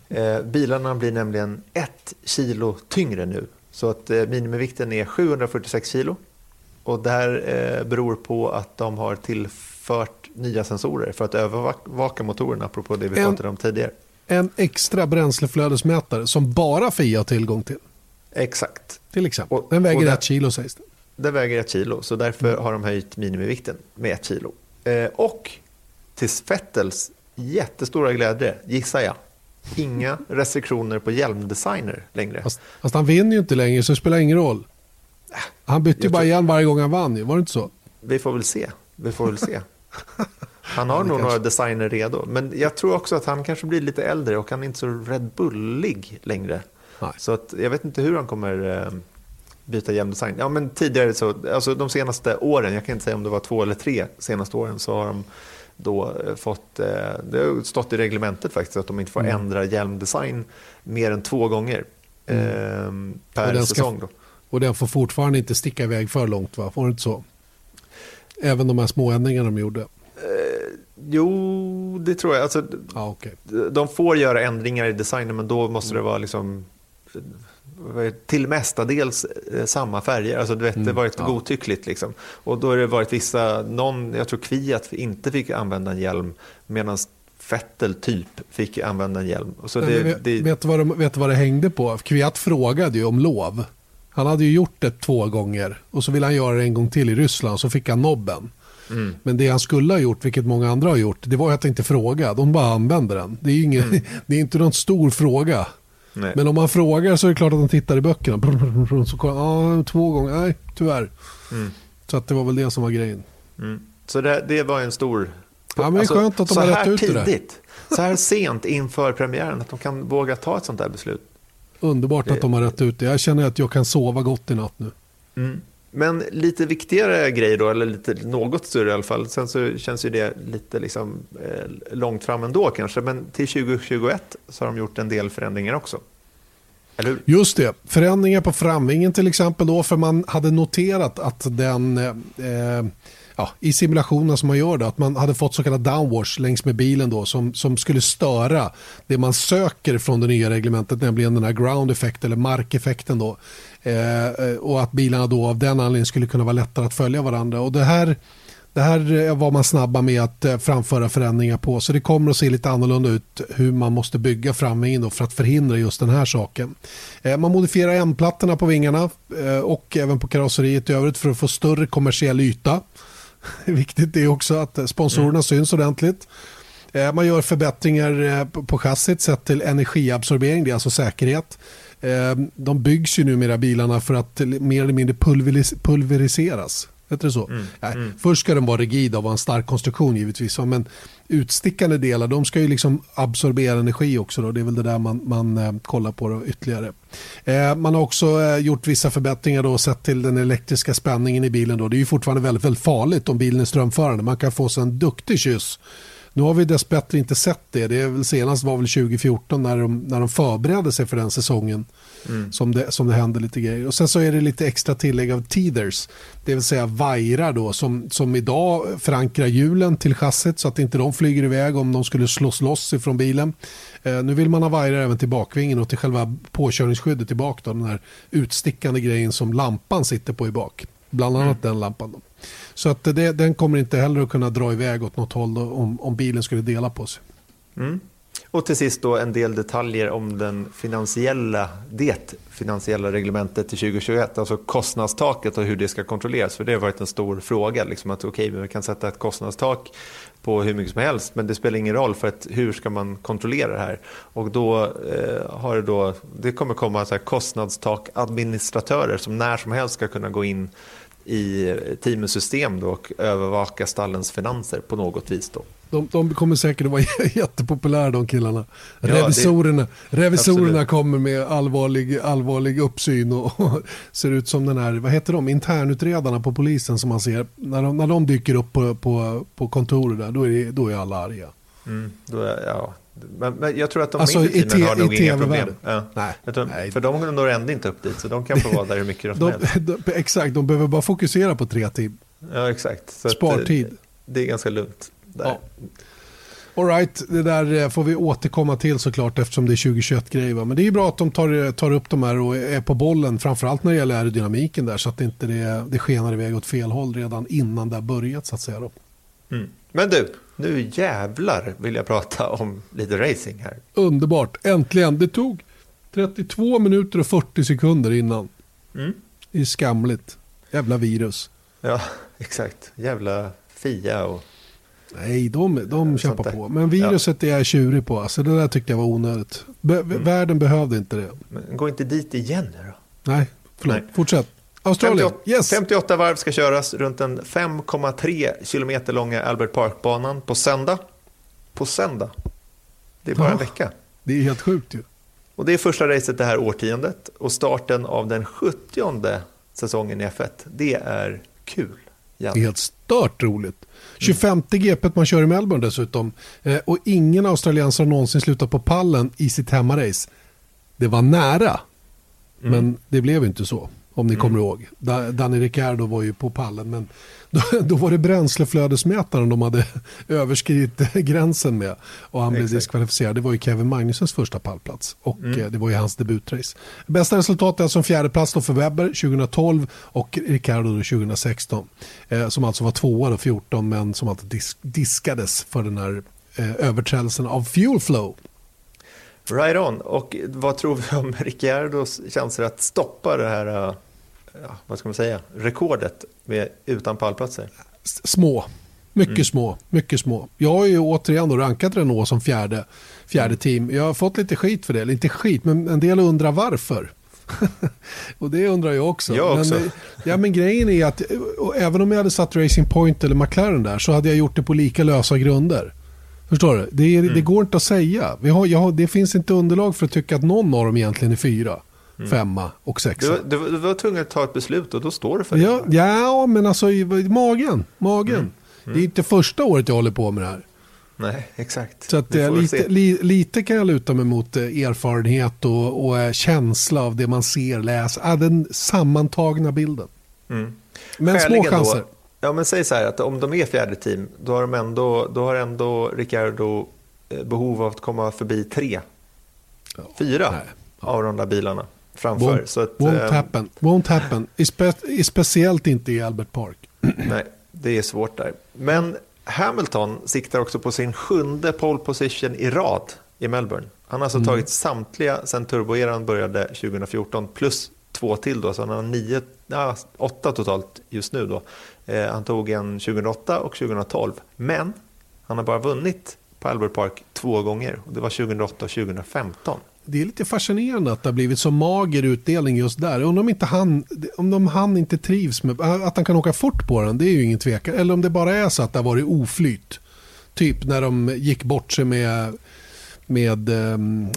Eh, bilarna blir nämligen ett kilo tyngre nu. Så att eh, minimivikten är 746 kilo och det här eh, beror på att de har tillfört nya sensorer för att övervaka motorerna, apropå det vi en, pratade om tidigare. En extra bränsleflödesmätare som bara FIA har tillgång till. Exakt. Till exempel. Och, den väger ett kilo sägs det. Den väger ett kilo, så därför har de höjt minimivikten med ett kilo. Eh, och till Fettels jättestora glädje, gissar jag, inga restriktioner på hjälmdesigner längre. Fast, fast han vinner ju inte längre så det spelar ingen roll. Han bytte ju bara igen varje gång han vann var det inte så? Vi får väl se. Vi får väl se. Han har nog kanske. några designer redo. Men jag tror också att han kanske blir lite äldre och han är inte så Red Bullig längre. Nej. Så att, jag vet inte hur han kommer eh, byta hjälmdesign. Ja, men tidigare så, alltså de senaste åren, jag kan inte säga om det var två eller tre senaste åren, så har de då eh, fått, eh, det har stått i reglementet faktiskt att de inte får mm. ändra hjälmdesign mer än två gånger mm. eh, per säsong. Då. Och den får fortfarande inte sticka iväg för långt va? Får det inte så? Även de här små ändringarna de gjorde. Eh, jo, det tror jag. Alltså, ah, okay. De får göra ändringar i designen men då måste det vara liksom till mestadels eh, samma färger. Alltså, du vet, mm, det har varit ja. godtyckligt. Liksom. Och då har det varit vissa, någon, jag tror Kviat inte fick använda en hjälm medan Fettel typ fick använda en hjälm. Så det, vet, det... vet, du vad de, vet du vad det hängde på? Kviat frågade ju om lov. Han hade ju gjort det två gånger och så ville han göra det en gång till i Ryssland så fick han nobben. Mm. Men det han skulle ha gjort, vilket många andra har gjort, det var att inte fråga. De bara använde den. Det är, ingen, mm. det är inte någon stor fråga. Nej. Men om man frågar så är det klart att de tittar i böckerna. Så, ja, två gånger, nej tyvärr. Mm. Så att det var väl det som var grejen. Mm. Så det, det var en stor... Ja, men alltså, skönt att de har rätt ut tidigt, så här sent inför premiären, att de kan våga ta ett sånt här beslut. Underbart Det- att de har rätt ut det. Jag känner att jag kan sova gott i natt nu. Mm. Men lite viktigare grej då, eller lite, något större i alla fall. Sen så känns ju det lite liksom, eh, långt fram ändå kanske. Men till 2021 så har de gjort en del förändringar också. Eller hur? Just det, förändringar på framvingen till exempel då, för man hade noterat att den, eh, eh ja, i simulationen som man gör då, att man hade fått så kallad downwash längs med bilen då, som, som skulle störa det man söker från det nya reglementet, nämligen den här ground effect eller markeffekten då. Eh, eh, och att bilarna då av den anledningen skulle kunna vara lättare att följa varandra. Och det här det här eh, var man snabba med att eh, framföra förändringar på. Så det kommer att se lite annorlunda ut hur man måste bygga framvingen för att förhindra just den här saken. Man modifierar M-plattorna på vingarna och även på karosseriet i övrigt för att få större kommersiell yta. Viktigt är också att sponsorerna syns ordentligt. Man gör förbättringar på- på chassit sett till energiabsorbering, det är alltså säkerhet. Eh, De byggs ju numera bilarna för att mer eller mindre pulveris- pulveriseras. Heter det så? Nej, Först ska den vara rigid och vara en stark konstruktion givetvis. Men utstickande delar de ska ju liksom absorbera energi också. Då. Det är väl det där man, man eh, kollar på då ytterligare. Eh, man har också eh, gjort vissa förbättringar då, sett till den elektriska spänningen i bilen. Då. Det är ju fortfarande väldigt, väldigt farligt om bilen är strömförande. Man kan få sig en duktig kyss. Nu har vi dessbättre inte sett det. det är väl senast var väl 2014 när de, när de förberedde sig för den säsongen som, det, som det hände lite grejer. Och sen så är det lite extra tillägg av teethers, det vill säga vajrar då som, som idag förankrar hjulen till chassit så att inte de flyger iväg om de skulle slås loss ifrån bilen. Eh, nu vill man ha vajrar även till bakvingen och till själva påkörningsskyddet i bak då, den här utstickande grejen som lampan sitter på i bak. Bland annat den lampan. Då. Så att det, den kommer inte heller att kunna dra iväg åt något håll då, om, om bilen skulle dela på sig. Mm. Och till sist då en del detaljer om den finansiella, det finansiella reglementet till 2021, alltså kostnadstaket och hur det ska kontrolleras. För det har varit en stor fråga, liksom att okej, okay, vi kan sätta ett kostnadstak på hur mycket som helst, men det spelar ingen roll för att hur ska man kontrollera det här? Och då eh, har det då, det kommer komma så här kostnadstakadministratörer som när som helst ska kunna gå in i teamens system då och övervaka stallens finanser på något vis. Då. De, de kommer säkert att vara jättepopulära de killarna. Ja, det- revisorerna revisorerna absolut. kommer med allvarlig, allvarlig uppsyn och, och ser ut som den här, vad heter de, internutredarna på polisen som man ser. När de, när de dyker upp på, på, på kontoret där, då är, det, då är alla arga. Mm, då är, ja. Men, men jag tror att de Alltså, mindre teamen te- har nog inga problem. Ja. Nej, tror, nej. För de når ändå inte upp dit, så de kan få vara där hur mycket De, helst. de, exakt, de behöver bara fokusera på tre team. Ja, exakt. Så Spartid. eh, det är ganska lugnt. Där. Ja. All right, det där eh, får vi återkomma till såklart eftersom det är 2021-grejer. va. Men det är bra att de tar, tar upp de här och är på bollen, framförallt när det gäller aerodynamiken där så att inte det, det skenar iväg åt fel håll redan innan det har börjat så att säga. Mm. Men du, nu jävlar vill jag prata om lite racing här. Underbart, äntligen. Det tog 32 minuter och 40 sekunder innan. Mm. Det är skamligt. Jävla virus. Ja, exakt. Jävla Fia och... Nej, de, de Ja, kämpar på. Men viruset är jag tjurig på. Alltså, det där tyckte jag var onödigt. Be- Mm. Världen behövde inte det. Men gå inte dit igen nu då. Nej, förlåt. Nej. Fortsätt. Australien. 58, Yes. 58 varv ska köras runt den 5,3 kilometer långa Albert Park-banan på söndag. På söndag. Det är bara Ja. en vecka. Det är helt sjukt ju. Och det är första racet det här årtiondet och starten av den 70 säsongen i F1. Det är kul. Det är helt stört roligt. 25 GP man kör i Melbourne dessutom. Eh, och ingen australiensare har någonsin slutat på pallen i sitt hemmarace. Det var nära, men det blev inte så. Om ni kommer ihåg. Da, Danny Ricciardo var ju på pallen, men då, då var det bränsleflödesmätaren de hade överskridit gränsen med. Och han blev Exakt. diskvalificerad. Det var ju Kevin Magnussens första pallplats. Och eh, det var ju hans debutrace. Bästa resultat är alltså en fjärde plats då för Webber 2012 och Ricciardo då 2016. Eh, som alltså var tvåa då 14 men som alltså dis- diskades för den här eh, överträdelsen av fuel flow. Right on. Och vad tror vi om Ricciardos chanser att stoppa det här, äh, ja, vad ska man säga, rekordet med, utan pallplatser? Små. Mycket små. Mycket små. Jag har ju återigen då rankat Renault som fjärde, fjärde team. Jag har fått lite skit för det. Eller inte skit, men en del undrar varför. och det undrar jag också. Jag också. Men, eh, ja, men grejen är att och även om jag hade satt Racing Point eller McLaren där så hade jag gjort det på lika lösa grunder. Förstår du? Det, är, Mm. det går inte att säga. Vi har, jag har, det finns inte underlag för att tycka att någon av dem egentligen är fyra, femma och sexa. Du, du, du var tvungen att ta ett beslut och då står du för det. Ja, ja, men alltså i, magen. magen. Mm. Det är inte första året jag håller på med det här. Nej, exakt. Så att, eh, lite, li, lite kan jag luta mig mot eh, erfarenhet och, och eh, känsla av det man ser, läser. Ah, den sammantagna bilden. Mm. Men Skäligen små chanser. Då, ja, men säg så här att om de är fjärde team, då har, de ändå, då har ändå Ricciardo eh, behov av att komma förbi tre, fyra nej. av de där bilarna framför. Won't, så att, won't eh, happen. Won't happen. Spe, speciellt inte i Albert Park. Nej, det är svårt där. Men Hamilton siktar också på sin sjunde pole position i rad i Melbourne. Han har alltså Mm. tagit samtliga sen turboeran började 2014 plus två till då, så han har nio, ja, åtta totalt just nu då. Eh, han tog en 2008 och 2012, men han har bara vunnit på Albert Park två gånger och det var 2008 och 2015. Det är lite fascinerande att det har blivit så mager utdelning just där. Undrar om, inte han, om de, han inte trivs med att han kan åka fort på den. Det är ju ingen tvekan. Eller om det bara är så att det har varit oflyt. Typ när de gick bort sig med, med um,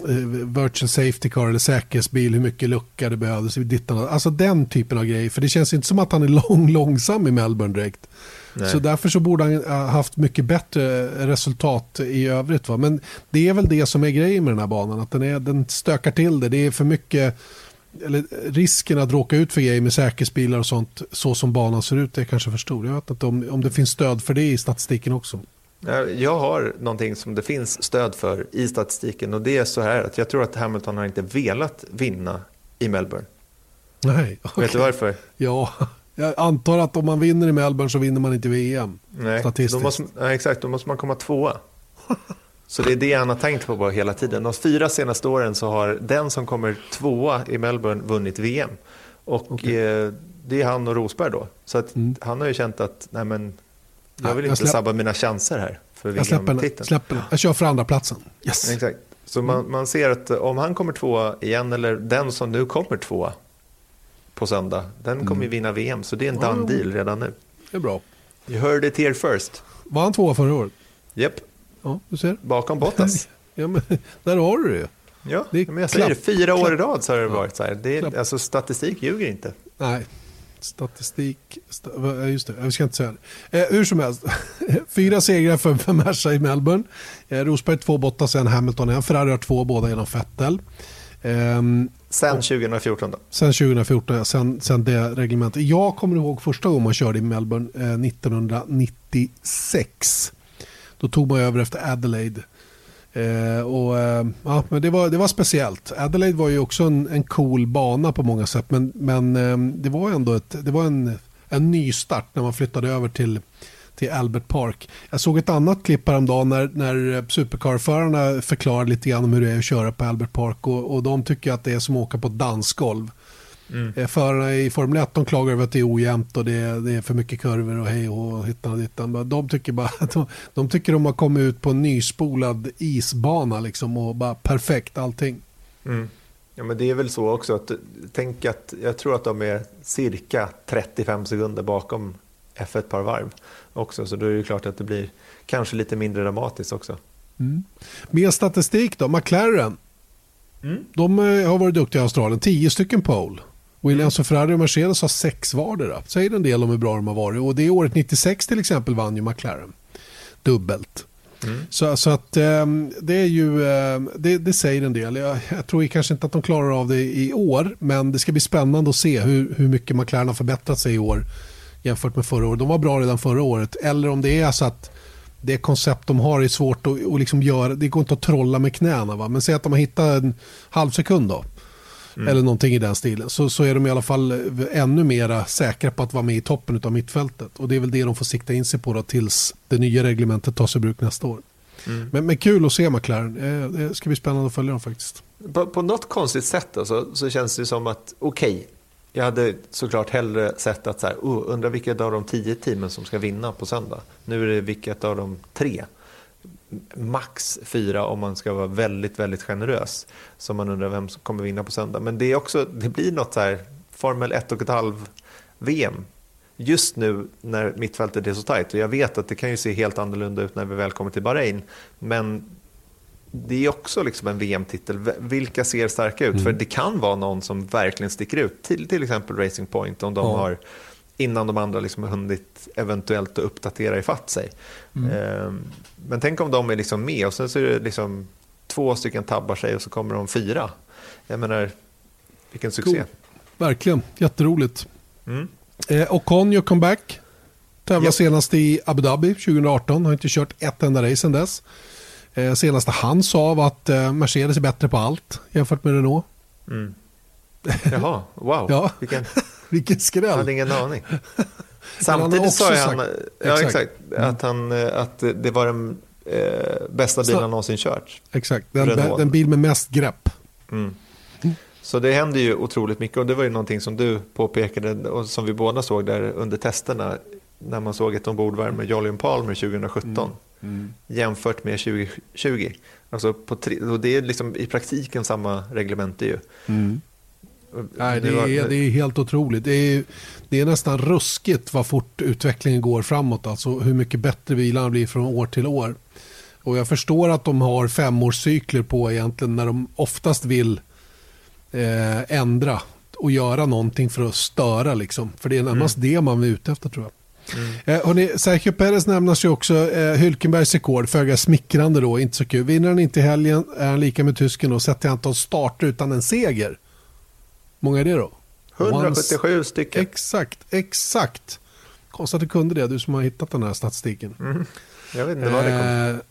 virtual safety car eller säkerhetsbil. Hur mycket lucka det behövdes. Alltså den typen av grejer. För det känns inte som att han är lång, långsam i Melbourne direkt. Nej. Så därför så borde han ha haft mycket bättre resultat i övrigt. Va? Men det är väl det som är grejen med den här banan. Att den, är, den stökar till det. Det är för mycket eller risken att råka ut för grejer med säkerhetsbilar och sånt så som banan ser ut är kanske för stor. Jag vet inte om, om det finns stöd för det i statistiken också. Ja, Jag har någonting som det finns stöd för i statistiken och det är så här att jag tror att Hamilton har inte velat vinna i Melbourne. Nej, Vet du varför? Ja, jag antar att om man vinner i Melbourne så vinner man inte VM. Nej, då Statistiskt. måste, ja, exakt, då måste man komma tvåa. Så det är det han har tänkt på bara hela tiden. De fyra senaste åren så har den som kommer tvåa i Melbourne vunnit VM. Och eh, det är han och Rosberg då. Så att han har ju känt att nej men, jag Ja, vill jag inte släpp- sabba mina chanser här för Jag släpper den. Släpper. Jag kör för andra platsen. Yes. Exakt. Så man, man ser att om han kommer tvåa igen, eller den som nu kommer tvåa på söndag, den kommer ju vinna VM. Så det är en done deal redan nu. Det är bra. You heard it here first. Var han tvåa förra året? Japp, Ja, du ser. bakom Bottas. Ja, men, där har du det ju. Ja, Det men jag säger det, fyra år i rad så har det varit så här. Det är, alltså, statistik ljuger inte. Nej, statistik. Sta, ja, just det, jag ska inte säga det. Eh, hur som helst, fyra segrar för, för Merca i Melbourne. Eh, Rosberg två, Bottas en, Hamilton en. Ferrari har två, båda genom Vettel. Ehm, Sen 2014 då. sen 2014, ja, sen, sen det reglementet. Jag kommer ihåg första gången man körde i Melbourne eh, 1996. Då tog man över efter Adelaide. Eh, och, eh, ja, men det, var, det var speciellt. Adelaide var ju också en, en cool bana på många sätt. Men, men eh, det var ändå ett, det var en, en ny start när man flyttade över till, till Albert Park. Jag såg ett annat klipp häromdagen när, när supercarförarna förklarar lite grann om hur det är att köra på Albert Park. Och, och de tycker att det är som att åka på ett dansgolv. Mm. Förarna i Formel 1 de klagar över att det är ojämnt och det är, det är för mycket kurvor och hej och hittan och dittan. De tycker bara de, de tycker de har kommit ut på en nyspolad isbana liksom och bara perfekt allting. Mm. Ja, men det är väl så också att tänk att jag tror att de är cirka 35 sekunder bakom F1 par varv också. Så då är det klart att det blir kanske lite mindre dramatiskt också. Mm. Mer statistik då, McLaren. De eh, har varit duktiga i Australien, 10 stycken pole. Williams och Ferrari och Mercedes har sex vardera. Säger en del om hur bra de har varit. Och det året 96 till exempel vann ju McLaren. Dubbelt. Så, så att ehm, det är ju, ehm, det, det säger en del. Jag, jag tror kanske inte att de klarar av det i år, men det ska bli spännande att se hur, hur mycket McLaren har förbättrat sig i år jämfört med förra året. De var bra redan förra året. Eller om det är så att det koncept de har är svårt att, att liksom göra, det går inte att trolla med knäna. Va? Men säg att de har hittat en halv sekund då. Eller någonting i den stilen. Så, så är de i alla fall ännu mera säkra på att vara med i toppen av mittfältet. Och det är väl det de får sikta in sig på då, tills det nya reglementet tas i bruk nästa år. Men, men kul att se McLaren. Eh, Det ska bli spännande att följa dem faktiskt. På, på något konstigt sätt då, så, så känns det som att okej, jag hade såklart hellre sett att så här, oh, undrar vilket av de tio teamen som ska vinna på söndag. Nu är det vilket av de tre. Max fyra om man ska vara väldigt, väldigt generös. Så man undrar vem som kommer vinna på söndag. Men det, är också, det blir något så här Formel 1 och ett halv VM just nu när mittfältet är så tajt, och jag vet att det kan ju se helt annorlunda ut när vi väl kommer till Bahrain, men det är också liksom en VM-titel. Vilka ser starka ut? Mm. För det kan vara någon som verkligen sticker ut, till, till exempel Racing Point, om de ja. har innan de andra liksom har hunnit eventuellt uppdatera ifatt sig. Mm. Ehm, men tänk om de är liksom med och sen så är det liksom två stycken tabbar sig och så kommer de fyra. Jag menar, vilken succé. Cool. Verkligen, jätteroligt. Mm. Eh, och Conjo comeback. Tävlade yep. senast i Abu Dhabi 2018, har inte kört ett enda race sedan dess. Eh, senaste han sa var att eh, Mercedes är bättre på allt jämfört med Renault. Mm. Jaha, wow. ja. Vilken, Vilken skräll. Jag hade ingen aning. Samtidigt sa han, sagt, ja, exakt, mm. att, han, eh, att det var den eh, bästa bilen han någonsin kört. Exakt, den, den bil med mest grepp. Mm. Så det händer ju otroligt mycket och det var ju någonting som du påpekade och som vi båda såg där under testerna när man såg ett ombordvärme med Jolyon Palmer 2017 mm. Mm. jämfört med 2020. Alltså på tre, och det är liksom i praktiken samma reglemente ju. Nej, det, är, det är helt otroligt. Det är, det är nästan ruskigt vad fort utvecklingen går framåt. Alltså hur mycket bättre bilarna blir från år till år. Och jag förstår att de har femårscykler på egentligen när de oftast vill eh, ändra och göra någonting för att störa. Liksom. För det är närmast mm. det man är ute efter tror jag. Mm. Eh, Sergio Perez nämnas ju också. Eh, Hylkenbergs rekord, föga smickrande då, inte så kul. Vinner han inte i helgen är han lika med tysken och sätter antal starter utan en seger. Många är det då? 177 Once... stycken. Exakt, exakt. Konstigt att du kunde det, du som har hittat den här statistiken. Mm. Jag vet inte vad det kom. Eh,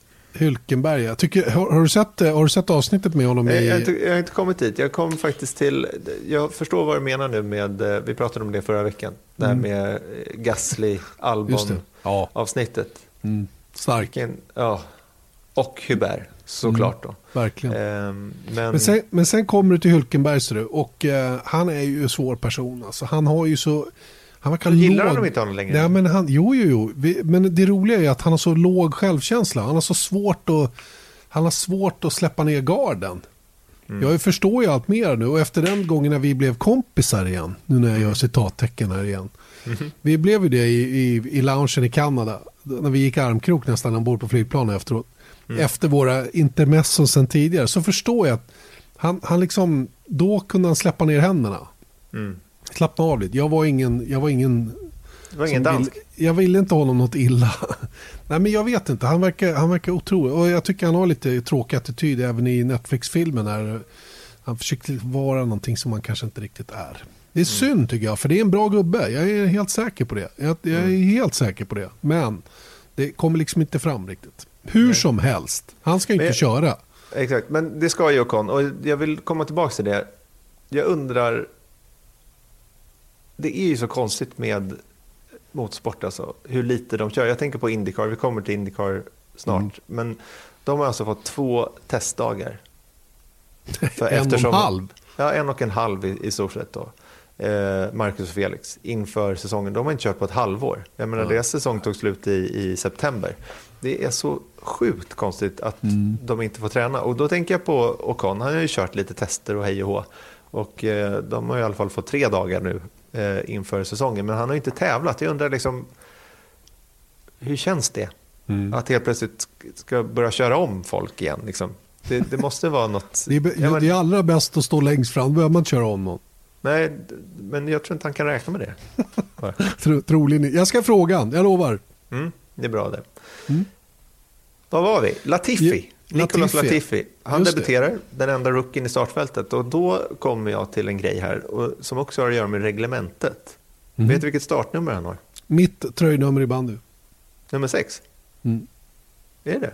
Hylkenberg. Jag tycker, har, har, du sett, har du sett avsnittet med honom? I... Jag, jag, jag, har inte kommit dit. Jag kom faktiskt till, jag förstår vad du menar nu med, eh, vi pratade om det förra veckan, det här mm. med eh, Gasly, Albon-avsnittet. Ja. Mm. Stark. ja. Och Hubert, såklart. Mm. Då. Verkligen. Ehm, men... Men, sen, men sen kommer du till Hylkenberg, du, och eh, han är ju en svår person. Alltså, han har ju så han verkar du gillar låg... honom inte honom längre? Nej, men han, jo, jo, jo. Vi, men det roliga är att han har så låg självkänsla. Han har så svårt att, han har svårt att släppa ner garden. Mm. Jag förstår ju allt mer nu och efter den gången när vi blev kompisar igen, nu när jag gör citattecken här igen. Mm. Vi blev ju det i, i, i loungen i Kanada, när vi gick armkrok nästan ombord på flygplanet efteråt. Mm. Efter våra intermesson sen tidigare så förstår jag att han, han liksom, då kunde han släppa ner händerna. Mm slappna av lite. Jag var ingen... Jag var ingen var ingen dansk? Vill, jag ville inte honom något illa. Nej men jag vet inte, han verkar, han verkar otrolig. Och jag tycker han har lite tråkig attityd även i Netflix-filmen. Han försöker vara någonting som man kanske inte riktigt är. Det är mm. synd tycker jag, för det är en bra gubbe. Jag är helt säker på det. Jag, jag är mm. helt säker på det. Men det kommer liksom inte fram riktigt. Hur Nej. som helst, han ska inte men, köra. Exakt, men det ska ju Ocon. Och jag vill komma tillbaka till det. Jag undrar det är ju så konstigt med motorsport, alltså, hur lite de kör. Jag tänker på Indycar, vi kommer till Indycar snart. Mm. Men de har alltså fått två testdagar. För en eftersom, och en halv? Ja, en och en halv i, i stort sett. Då. Eh, Marcus och Felix inför säsongen. De har inte kört på ett halvår. Jag menar, ja. deras säsong tog slut i, i september. Det är så sjukt konstigt att mm. de inte får träna. Och då tänker jag på Ocon. Han har ju kört lite tester och hej och hå. Och eh, de har i alla fall fått tre dagar nu eh, inför säsongen. Men han har inte tävlat. Jag undrar liksom, hur känns det? Mm. Att helt plötsligt ska börja köra om folk igen. Liksom. Det, det måste vara något... Det är, ja, det är allra bäst att stå längst fram, då behöver man inte köra om någon. Nej, men jag tror inte han kan räkna med det. Troligen Jag ska fråga jag lovar. Mm, det är bra det. Mm. Vad var vi? Latifi. Nicolas Latifi, han Just debuterar, det. den enda rookien i startfältet. Och då kommer jag till en grej här som också har att göra med reglementet. Mm. Vet du vilket startnummer han har? Mitt tröjnummer i bandy. Nummer sex? Mm. Är det?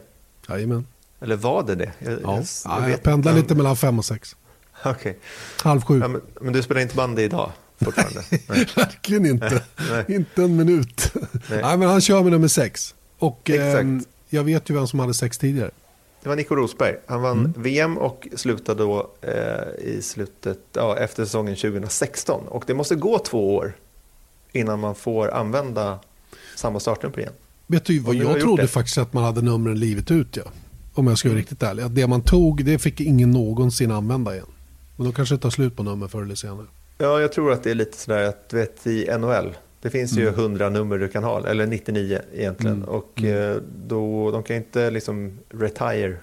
Jajamän. Eller var det det? Jag, ja, jag, jag, jag pendlar lite mellan fem och sex. Okej. Okay. Halv sju. Ja, men, men, du spelar inte bandy idag? Fortfarande? Nej. Verkligen inte. Nej. Inte en minut. Nej. Nej. men han kör med nummer sex. Och eh, jag vet ju vem som hade sex tidigare. Det var Nico Rosberg. Han vann mm. VM och slutade då eh, i slutet, ja, efter säsongen 2016. Och det måste gå två år innan man får använda samma startnummer igen. Vet du vad, jag trodde det. faktiskt att man hade numren livet ut. Ja. Om jag ska vara mm. riktigt ärlig. Att det man tog, det fick ingen någonsin använda igen. Men då kanske tar slut på nummer förr eller senare. Ja, jag tror att det är lite sådär att vet i NHL Det finns ju 100 nummer du kan ha, eller 99 egentligen. Mm. Och eh, då, de kan inte liksom retire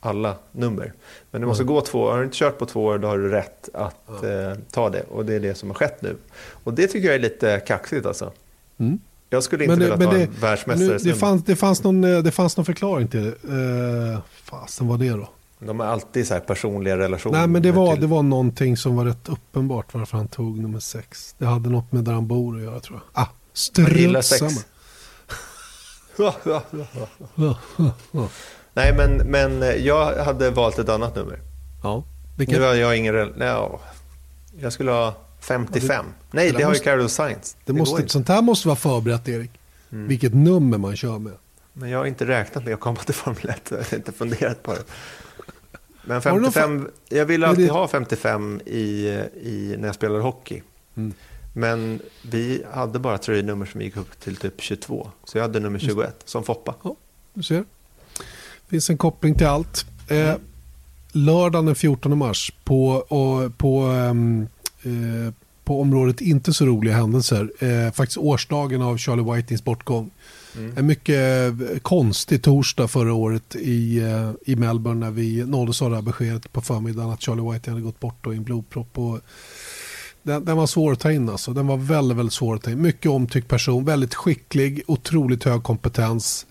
alla nummer. Men du måste Mm. gå två år. Har du inte kört på två år då har du rätt att eh, ta det. Och det är det som har skett nu. Och det tycker jag är lite kaxigt alltså. Mm. Jag skulle inte vilja ta en världsmästare. nu, det, fanns, det, fanns någon, eh, det fanns någon förklaring till det. Uh, fasen var det då? De har alltid så personliga relationer. Nej men det var, till- det var någonting som var rätt uppenbart varför han tog nummer sex. Det hade något med där han bor att göra tror jag. Ah, strunt samma. Ja, ja, ja. Ja, ja, Nej men, men jag hade valt ett annat nummer. ja. Nu Vilket? har jag ingen... Nej, ja. jag skulle ha 55. Nej, det det, där har ju Carol Sainz. Det går måste, inte. Mm. sånt här måste vara förberett Erik. Vilket nummer man kör med. Men jag har inte räknat med att komma till Formel 1. Jag har inte funderat på det. Men Har du någon 55, jag ville Är alltid ha 55 i, i, när jag spelade hockey. Mm. Men vi hade bara tröjnummer som gick upp till typ 22. Så jag hade nummer 21 som Foppa. Ja, du ser. Det finns en koppling till allt. Eh, lördagen den 14 mars på, och, på, ehm, eh, på området inte så roliga händelser. Eh, faktiskt årsdagen av Charlie Whitings bortgång. En mycket eh, konstig torsdag förra året i, eh, i Melbourne när vi nåddes av det här beskedet på förmiddagen att Charlie Whiting hade gått bort i en blodpropp. Och den, den var svår att ta in alltså. Den var väldigt, väldigt svår att ta in. Mycket omtyckt person, väldigt skicklig, otroligt hög kompetens.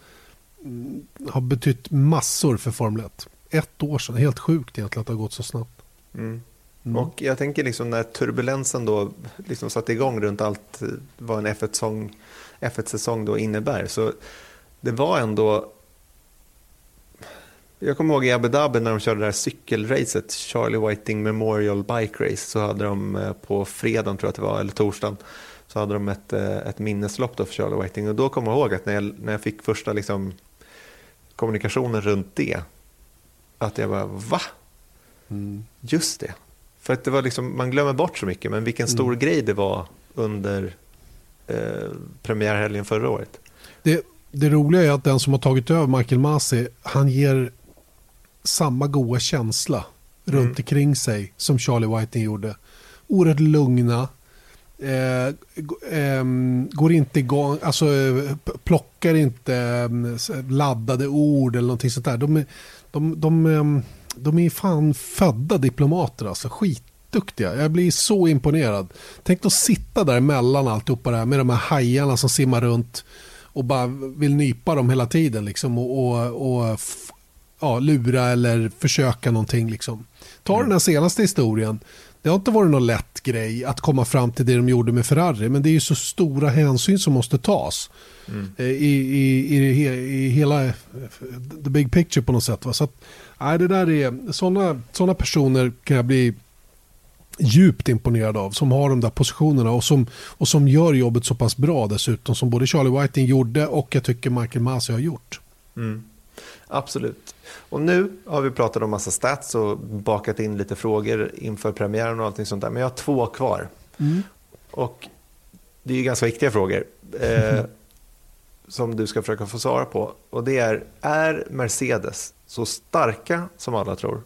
Mm, har betytt massor för Formel 1. Ett år sedan, helt sjukt egentligen att det har gått så snabbt. Mm. Mm. Och jag tänker liksom när turbulensen då liksom satte igång runt allt eh, vad en F1-säsong F1 då innebär. Så det var ändå... Jag kommer ihåg i Abu Dhabi när de körde det här cykelracet, Charlie Whiting Memorial Bike Race, så hade de eh, på fredagen tror jag att det var, eller torsdagen, så hade de ett, eh, ett minneslopp då för Charlie Whiting. Och då kommer jag ihåg att när jag, när jag fick första liksom, kommunikationen runt det, att jag bara va? Mm. Just det. För att det var liksom, man glömmer bort så mycket, men vilken stor grej det var under eh, premiärhelgen förra året. Det, det roliga är att den som har tagit över Michael Masi, han ger samma goda känsla runt omkring sig som Charlie Whiting gjorde. Oerhört lugna, eh, ehm, går inte igång, alltså eh, plockar inte ehm, laddade ord eller någonting sånt där. De är, de, de, ehm, de är fan födda diplomater alltså, skitduktiga. Jag blir så imponerad. Tänk att sitta där emellan alltihopa det här med de här hajarna som simmar runt och bara vill nypa dem hela tiden liksom och, och, och ja, lura eller försöka någonting. Liksom. Ta den här senaste historien. Det har inte varit någon lätt grej att komma fram till det de gjorde med Ferrari men det är ju så stora hänsyn som måste tas eh, i, i, i, i hela eh, the big picture på något sätt. Va? Så att, nej, det där är, sådana såna personer kan jag bli djupt imponerad av som har de där positionerna och som, och som gör jobbet så pass bra dessutom som både Charlie Whiting gjorde och jag tycker Michael Masi har gjort. Mm. Absolut. Och nu har vi pratat om massa stats och bakat in lite frågor inför premiären och allting sånt där. Men jag har två kvar. Och det är ju ganska viktiga frågor eh, som du ska försöka få svara på. Och det är, är Mercedes så starka som alla tror?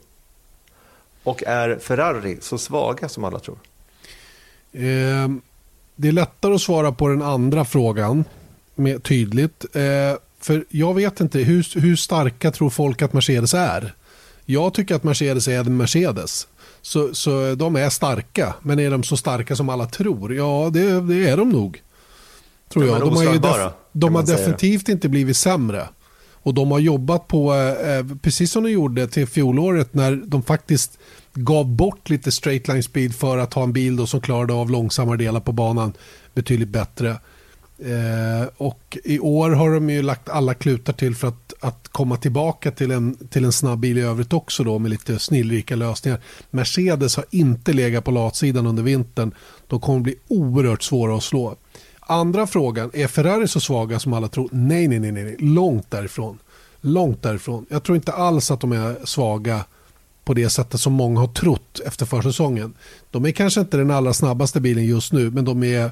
Och är Ferrari så svaga som alla tror? Eh, det är lättare att svara på den andra frågan med, tydligt. Eh, för jag vet inte, hur, hur starka tror folk att Mercedes är? Jag tycker att Mercedes är en Mercedes. Så, så de är starka, men är de så starka som alla tror? Ja, det, det är de nog. Tror Ja, jag. De har, def- de har definitivt inte blivit sämre. Och de har jobbat på, eh, precis som de gjorde till fjolåret när de faktiskt gav bort lite straight line speed för att ha en bil då som klarade av långsammare delar på banan betydligt bättre. Eh, och i år har de ju lagt alla klutar till för att, att komma tillbaka till en, till en snabb bil i övrigt också då med lite snillrika lösningar. Mercedes har inte legat på latsidan under vintern. De kommer bli oerhört svåra att slå. Andra frågan, är Ferrari så svaga som alla tror? Nej, nej, nej, nej, långt därifrån. Långt därifrån. Jag tror inte alls att de är svaga på det sättet som många har trott efter försäsongen. De är kanske inte den allra snabbaste bilen just nu, men de är,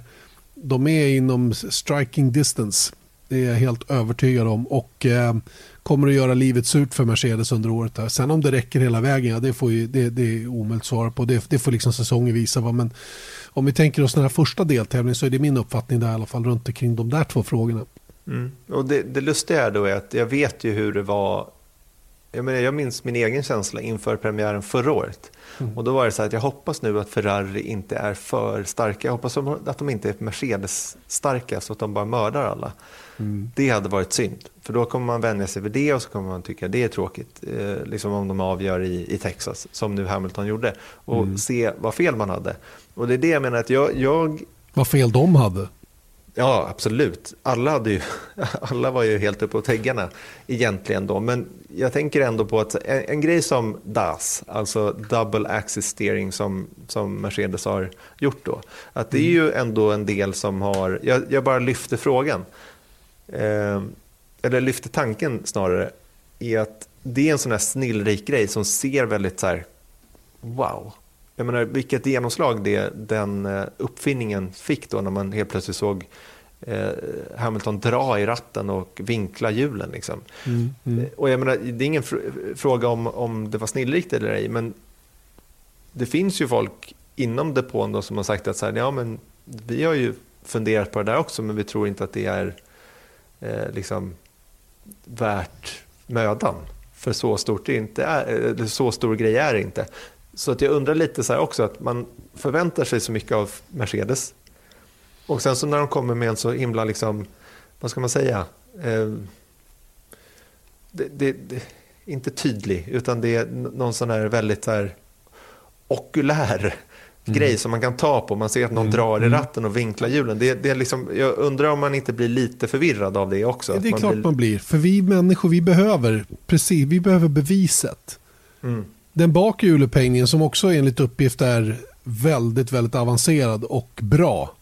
de är inom striking distance Det är jag helt övertygad om. Och eh, kommer att göra livet surt för Mercedes under året. Här. Sen om det räcker hela vägen, ja, det, får ju, det, det är omöjligt att svara på. Det, det får liksom säsongen visa. Va? Men om vi tänker oss den här första deltävlingen så är det min uppfattning där i alla fall runt omkring de där två frågorna. Mm. Och det, det lustiga är då är att jag vet ju hur det var jag, menar, jag minns min egen känsla inför premiären förra året. Mm. Och då var det så att jag hoppas nu att Ferrari inte är för starka. Jag hoppas att de inte är Mercedes-starka så att de bara mördar alla. Mm. Det hade varit synd. För då kommer man vänja sig vid det och så kommer man tycka det är tråkigt. Eh, liksom om de avgör i, i Texas, som nu Hamilton gjorde. Och mm. se vad fel man hade. Och det är det jag menar att jag... jag... Vad fel de hade? Ja, absolut. Alla, hade ju, alla var ju helt uppe på täggarna egentligen då. Men jag tänker ändå på att en, en, grej som DAS, alltså Double Axis Steering som, som Mercedes har gjort då. Att det är ju ändå en del som har, jag, jag bara lyfter frågan. Eh, eller lyfter tanken snarare. I att det är en sån här snillrik grej som ser väldigt så här, wow jag menar, vilket genomslag det, den eh, uppfinningen fick då när man helt plötsligt såg eh, Hamilton dra i ratten och vinkla hjulen. Liksom. Mm, mm. Eh, och jag menar, det är ingen fr fråga om, om det var snillrikt eller ej, men det finns ju folk inom depån då som har sagt att så här, ja, men vi har ju funderat på det där också, men vi tror inte att det är eh, liksom värt mödan. För så stort det inte är, så stor grej är det inte. Så att jag undrar lite så också att man förväntar sig så mycket av Mercedes. Och sen så när de kommer med en så himla, liksom, vad ska man säga, eh, det, det, det, inte tydlig, utan det är någon sån här väldigt så här okulär mm. grej som man kan ta på. Man ser att någon mm. drar i mm. ratten och vinklar hjulen. Det, det är liksom, jag undrar om man inte blir lite förvirrad av det också. Det är man klart blir... man blir. För vi människor, vi behöver, precis, vi behöver beviset. Mm. Den bakre hjulupphängningen som också enligt uppgift är väldigt, väldigt avancerad och bra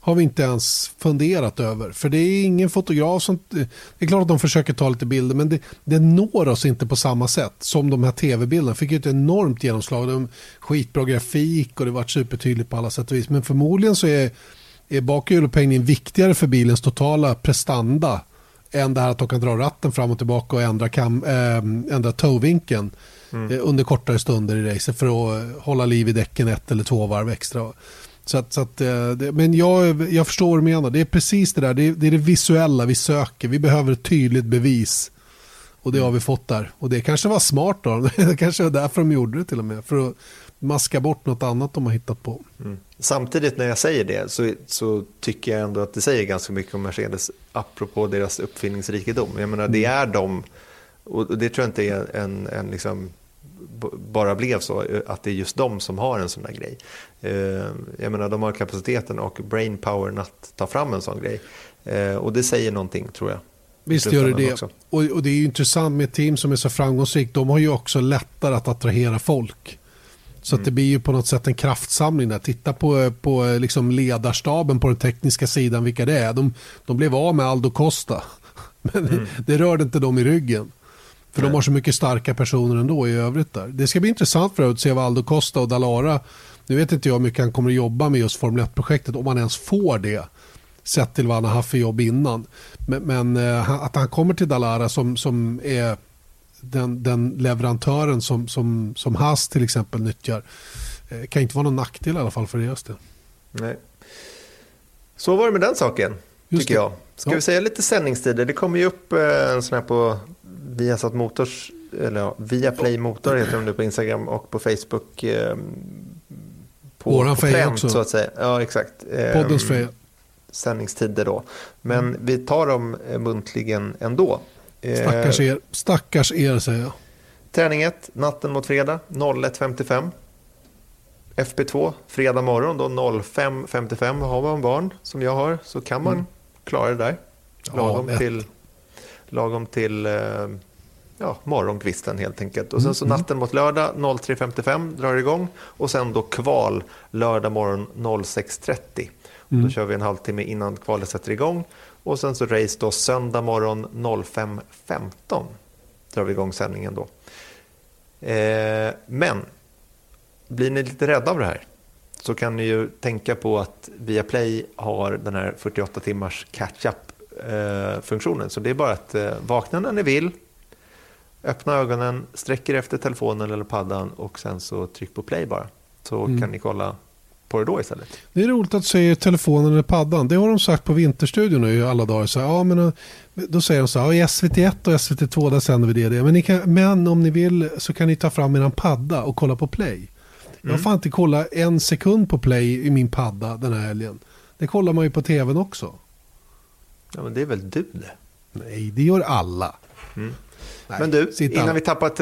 har vi inte ens funderat över. För det är ingen fotograf som... Det är klart att de försöker ta lite bilder men det, det når oss inte på samma sätt som de här tv-bilderna. fick ett enormt genomslag. De, skitbra grafik och det var supertydligt på alla sätt och vis. Men förmodligen så är, är bakhjulupphängningen viktigare för bilens totala prestanda än det här att de kan dra ratten fram och tillbaka och ändra, kam, äh, ändra towvinkeln mm. Eh, under kortare stunder i racet för att hålla liv i däcken ett eller två varv extra. Så att, så att, eh, men jag, jag förstår vad du menar. Det är precis det där. Det är, det är, det visuella vi söker. Vi behöver ett tydligt bevis. Och det har vi fått där. Och det kanske var smart då. Det kanske var därför de gjorde det till och med. För att maska bort något annat de har hittat på. Mm. Samtidigt när jag säger det så, så, tycker jag ändå att det säger ganska mycket om Mercedes apropå deras uppfinningsrikedom. Jag menar, det mm. är de, och det tror jag inte är en, en liksom bara blev så, eh, att det är just de som har en sån där grej. Eh, jag menar, de har kapaciteten och brainpowern att ta fram en sån grej. Eh, och det säger någonting, tror jag. Visst gör det det. Och, och, det är ju intressant med ett team som är så framgångsrikt. De har ju också lättare att attrahera folk. Så mm. det blir ju på något sätt en kraftsamling där. Titta på, på liksom ledarstaben på den tekniska sidan, vilka det är. De, de blev av med Aldo Costa. Men mm. det rörde inte dem i ryggen. För Nej. de har så mycket starka personer ändå i övrigt där. Det ska bli intressant för att se vad Aldo Costa och Dalara, nu vet inte jag hur mycket han kommer att jobba med just Formel 1-projektet, om han ens får det. Sett till vad han har haft för jobb innan. Men, men eh, att han kommer till Dalara som, som är den, den leverantören som, som, som Haas till exempel nyttjar eh, kan inte vara någon nackdel i alla fall för deras del. Nej. Så var det med den saken, Just tycker det. jag. Ska ja. vi säga lite sändningstider? Det kommer ju upp eh, en sån här på Viasat Motors, eller ja, Viaplay Motor heter de nu på Instagram och på Facebook. Eh, på, Våran på pränt, också. så att säga. Ja, exakt. Eh, Poddens feja. Sändningstider då. Men mm. vi tar dem eh, muntligen ändå. Eh, Stackars er, Stackars er säger jag. Träning 1, natten mot fredag, 01.55. FP2, fredag morgon då 05.55. Har man barn som jag har så kan man mm. klara det där. Lagom ja, till lagom till eh, ja, morgonkvisten helt enkelt. Och sen så mm, mm. natten mot lördag 03.55 drar igång och sen då kval lördag morgon 06.30. Mm. Då kör vi en halvtimme innan kvalet sätter igång och sen så race då söndag morgon 05.15 drar vi igång sändningen då. Eh, men blir ni lite rädda av det här så kan ni ju tänka på att Viaplay har den här 48 timmars catch-up eh. Så det är bara att eh, vakna när ni vill, öppna ögonen, sträcker efter telefonen eller paddan och sen så tryck på play bara. Så Mm. kan ni kolla på det då istället. Det är roligt att du säger telefonen eller paddan. Det har de sagt på Vinterstudion nu alla dagar. Så, ja, men, eh, då säger de så här, ja, i SVT1 och SVT2 där sänder vi det. det. Men, kan, men om ni vill så kan ni ta fram er padda och kolla på play. Jag Mm. fan inte kollat en sekund på play i min padda den här helgen. Det kollar man ju på tvn också. Ja, men det är väl du det? Nej, det gör alla. Mm. Nej, Men du, innan vi tappar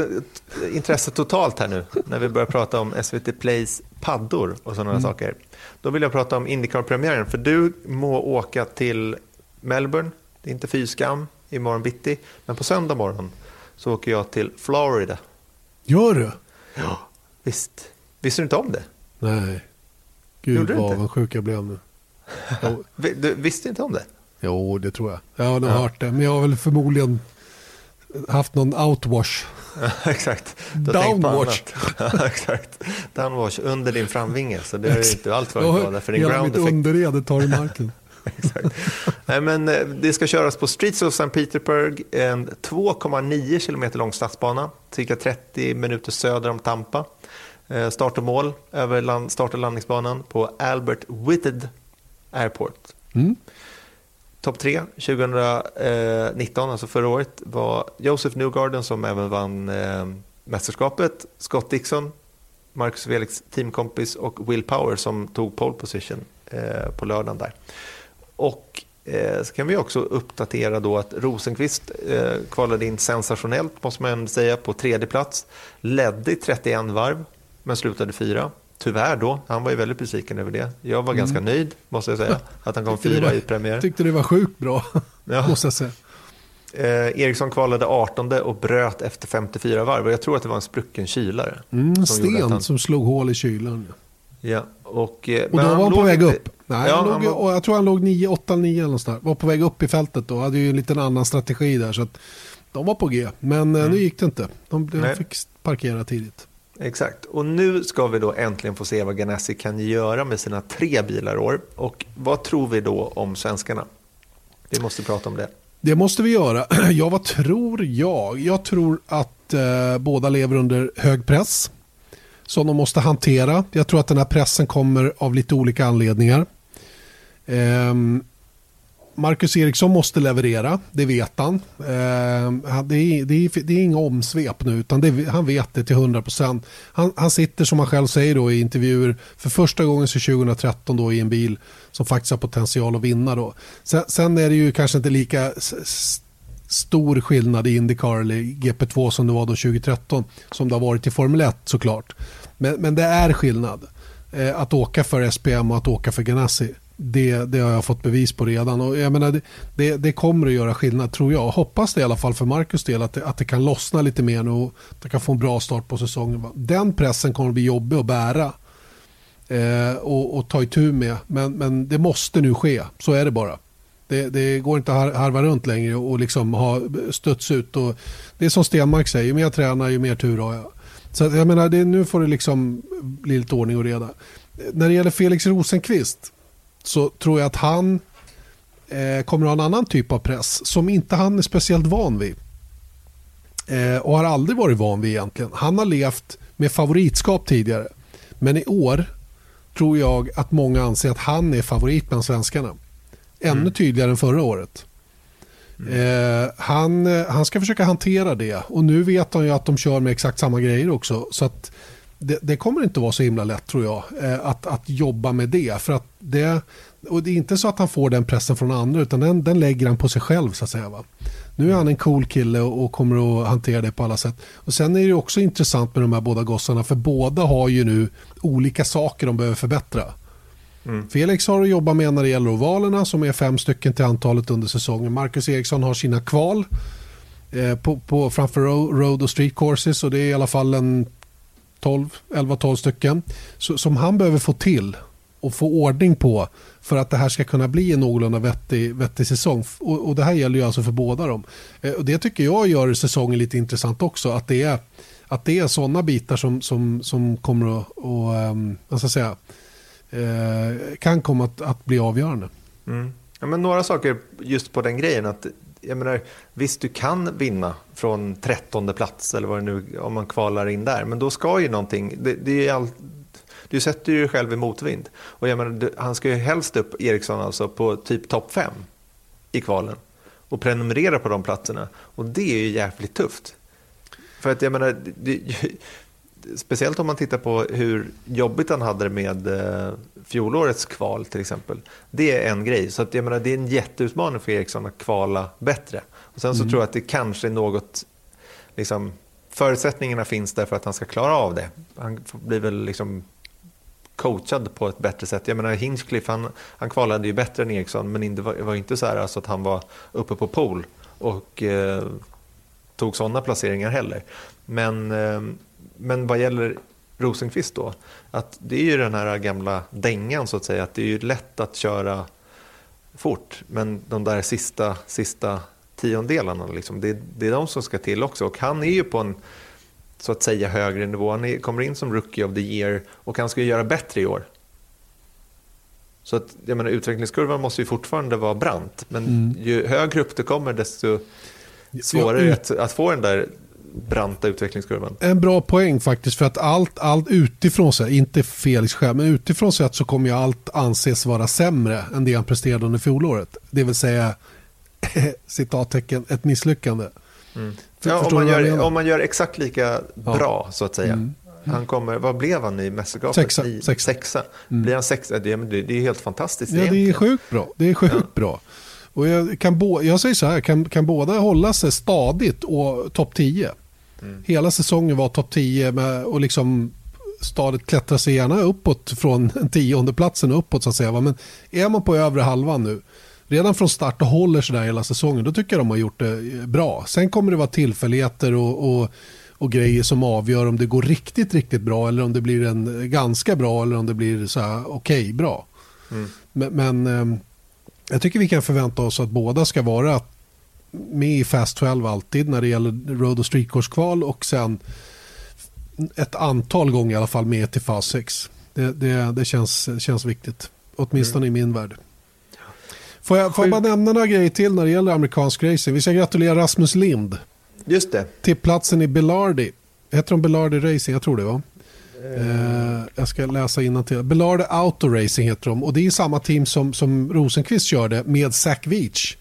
intresset totalt här nu, när vi börjar prata om SVT Plays paddor och sådana Mm. saker. Då vill jag prata om Indycar-premiären, för du må åka till Melbourne, det är inte fy skam, imorgon bitti, men på söndag morgon så åker jag till Florida. Gör du? Ja. Visst, visste du inte om det? Nej. Gud Gjorde vad avundsjuk jag blev nu. Du visste inte om det? jo, det tror jag. Jag har nog Ja. hört det. Men jag har väl förmodligen haft någon outwash. exakt. Du har Downwash. exakt. Downwash under din framvinge, så det är ju inte allt för Jag att har- vara för din ground mitt effect. underrede tar i marken. Exakt. Nej, men eh, det ska köras på Streets of St. Petersburg, en 2,9 kilometer lång stadsbana, cirka 30 minuter söder om Tampa. Eh, Start och mål över land, start och landningsbanan på Albert Whitted Airport. Mm. Topp tre 2019, eh, alltså förra året, var Joseph Newgarden som även vann eh, mästerskapet, Scott Dixon, Marcus Felix teamkompis och Will Power som tog pole position eh, på lördagen där. Och eh, så kan vi också uppdatera då att Rosenqvist eh, kvalade in sensationellt måste man säga på tredje plats. Ledde i 31 varv men slutade fyra. Tyvärr då, han var ju väldigt besviken över det. Jag var ganska nöjd måste jag säga att han kom fyra i premiär. Tyckte det var sjukt bra, Ja. måste jag säga. Eh, Eriksson kvalade 18 och bröt efter 54 varv och jag tror att det var en sprucken kylare. Mm, som sten han- som slog hål i kylan. Ja, och, eh, Och men då var han på väg upp. Nej, ja, han låg, han och jag tror han låg 9, 8, 9 eller någonstans. Var på väg upp i fältet då. Hade ju en liten annan strategi där. Så att de var på G. Men eh, nu gick det inte. De, de Mm. Fick parkera tidigt. Exakt, och nu ska vi då äntligen få se vad Ganassi kan göra med sina tre bilar år. Och vad tror vi då om svenskarna? Vi måste prata om det. Det måste vi göra. Ja, vad tror jag? Jag tror att eh, båda lever under hög press. Som de måste hantera. Jag tror att den här pressen kommer av lite olika anledningar. Ehm, Marcus Eriksson måste leverera, det vet han. Eh, det, är, det, är, det är inga omsvep nu, utan det, han vet det till 100%. Han, han sitter, som han själv säger då, i intervjuer, för första gången sedan 2013 då, i en bil som faktiskt har potential att vinna. Då. Sen, sen är det ju kanske inte lika stor skillnad i Indycar eller GP2 som det var då 2013, som det har varit i Formel 1 såklart. Men, men det är skillnad. Eh, att åka för SPM och att åka för Ganassi. Det, det har jag fått bevis på redan. Och jag menar, det, det, det kommer att göra skillnad tror jag. Hoppas det i alla fall för Marcus del att det, att det kan lossna lite mer nu och att det kan få en bra start på säsongen. Den pressen kommer att bli jobbig att bära eh, och, och ta itu med. Men, men det måste nu ske, så är det bara. Det, det går inte att harva runt längre och liksom ha stötts ut. Och det är som Stenmark säger, ju mer jag tränar ju mer tur har jag. Så jag menar, det, nu får det liksom bli lite ordning och reda. När det gäller Felix Rosenqvist så tror jag att han eh, kommer att ha en annan typ av press som inte han är speciellt van vid. Eh, och har aldrig varit van vid egentligen. Han har levt med favoritskap tidigare. Men i år tror jag att många anser att han är favorit bland svenskarna. Ännu tydligare än förra året. Eh, han, eh, han ska försöka hantera det och nu vet han ju att de kör med exakt samma grejer också. Så att det, det kommer inte vara så himla lätt tror jag eh, att, att jobba med det. För att det, och det är inte så att han får den pressen från andra utan den, den lägger han på sig själv så att säga. Va? Nu är han en cool kille och, och kommer att hantera det på alla sätt. Och Sen är det också intressant med de här båda gossarna för båda har ju nu olika saker de behöver förbättra. Felix har att jobba med när det gäller ovalerna som är fem stycken till antalet under säsongen. Marcus Eriksson har sina kval eh, på, på, framför ro- road och street courses och det är i alla fall en 12, 11-12 stycken så, som han behöver få till och få ordning på för att det här ska kunna bli en någorlunda vettig, vettig säsong. Och, och det här gäller ju alltså för båda dem. Eh, och det tycker jag gör säsongen lite intressant också. Att det är, att det är sådana bitar som, som, som kommer att, och, um, vad ska jag säga, eh, kan komma att, att bli avgörande. Mm. Ja, men några saker just på den grejen. att jag menar, Visst, du kan vinna från trettonde plats eller vad det nu om man kvalar in där. Men då ska ju någonting... Det, det är all, du sätter ju dig själv i motvind. Och jag menar, du, han ska ju helst upp, Eriksson, alltså, på typ topp fem i kvalen och prenumerera på de platserna. Och det är ju jävligt tufft. För att jag menar, det, speciellt om man tittar på hur jobbigt han hade det med eh, fjolårets kval till exempel. Det är en grej. Så att, jag menar, det är en jätteutmaning för Eriksson att kvala bättre. Och sen så mm. tror jag att det kanske är något, liksom, förutsättningarna finns där för att han ska klara av det. Han blir väl liksom coachad på ett bättre sätt. Jag menar Hinchcliffe, han, han kvalade ju bättre än Eriksson men det var, var inte så här alltså att han var uppe på pool och eh, tog sådana placeringar heller. Men, eh, men vad gäller Rosenqvist då, att det är ju den här gamla dängan så att säga, att det är ju lätt att köra fort, men de där sista, sista tiondelarna, liksom, det, det är de som ska till också. Och han är ju på en så att säga högre nivå. Han är, kommer in som Rookie of the Year och han ska ju göra bättre i år. Så att, jag menar, utvecklingskurvan måste ju fortfarande vara brant, men mm. ju högre upp det kommer desto svårare ja, att, att få den där branta utvecklingskurvan. En bra poäng faktiskt för att allt, allt utifrån sig, inte Felix själv, men utifrån sett så kommer ju allt anses vara sämre än det han presterade under fjolåret. Det vill säga citattecken ett misslyckande. Mm. Ja, om, man gör, om man gör exakt lika bra ja. så att säga. Mm. Han kommer, vad blev han i mästerskapet? Sexa. I, sexa. sexa. Mm. Blir han sexa? Det, det, det är helt fantastiskt. Ja, egentligen. det är sjukt bra. Det är sjukt ja. bra. Och jag, kan bo, jag säger så här, kan, kan båda hålla sig stadigt och topp 10? Mm. Hela säsongen var topp 10 med, och liksom stadigt klättra sig gärna uppåt från tionde platsen uppåt så att säga. Men är man på övre halvan nu, redan från start och håller sig där hela säsongen, då tycker jag de har gjort det bra. Sen kommer det vara tillfälligheter och, och, och grejer som avgör om det går riktigt, riktigt bra eller om det blir en ganska bra eller om det blir så här okej okay, bra. Mm. Men, men ehm, jag tycker vi kan förvänta oss att båda ska vara med i Fast 12 alltid när det gäller Road och Streetcourse-kval och sen ett antal gånger i alla fall med till fas 6. Det, det, det känns, känns viktigt, åtminstone mm. i min värld. Får jag, får jag bara nämna några grejer till när det gäller amerikansk racing? Vi ska gratulera Rasmus Lind. Just det. Till platsen i Belardi. Heter de Belardi Racing? Jag tror det va? Uh, jag ska läsa innan till. Belardi Auto Racing heter de. Och det är samma team som, som Rosenqvist körde med Zach Veach.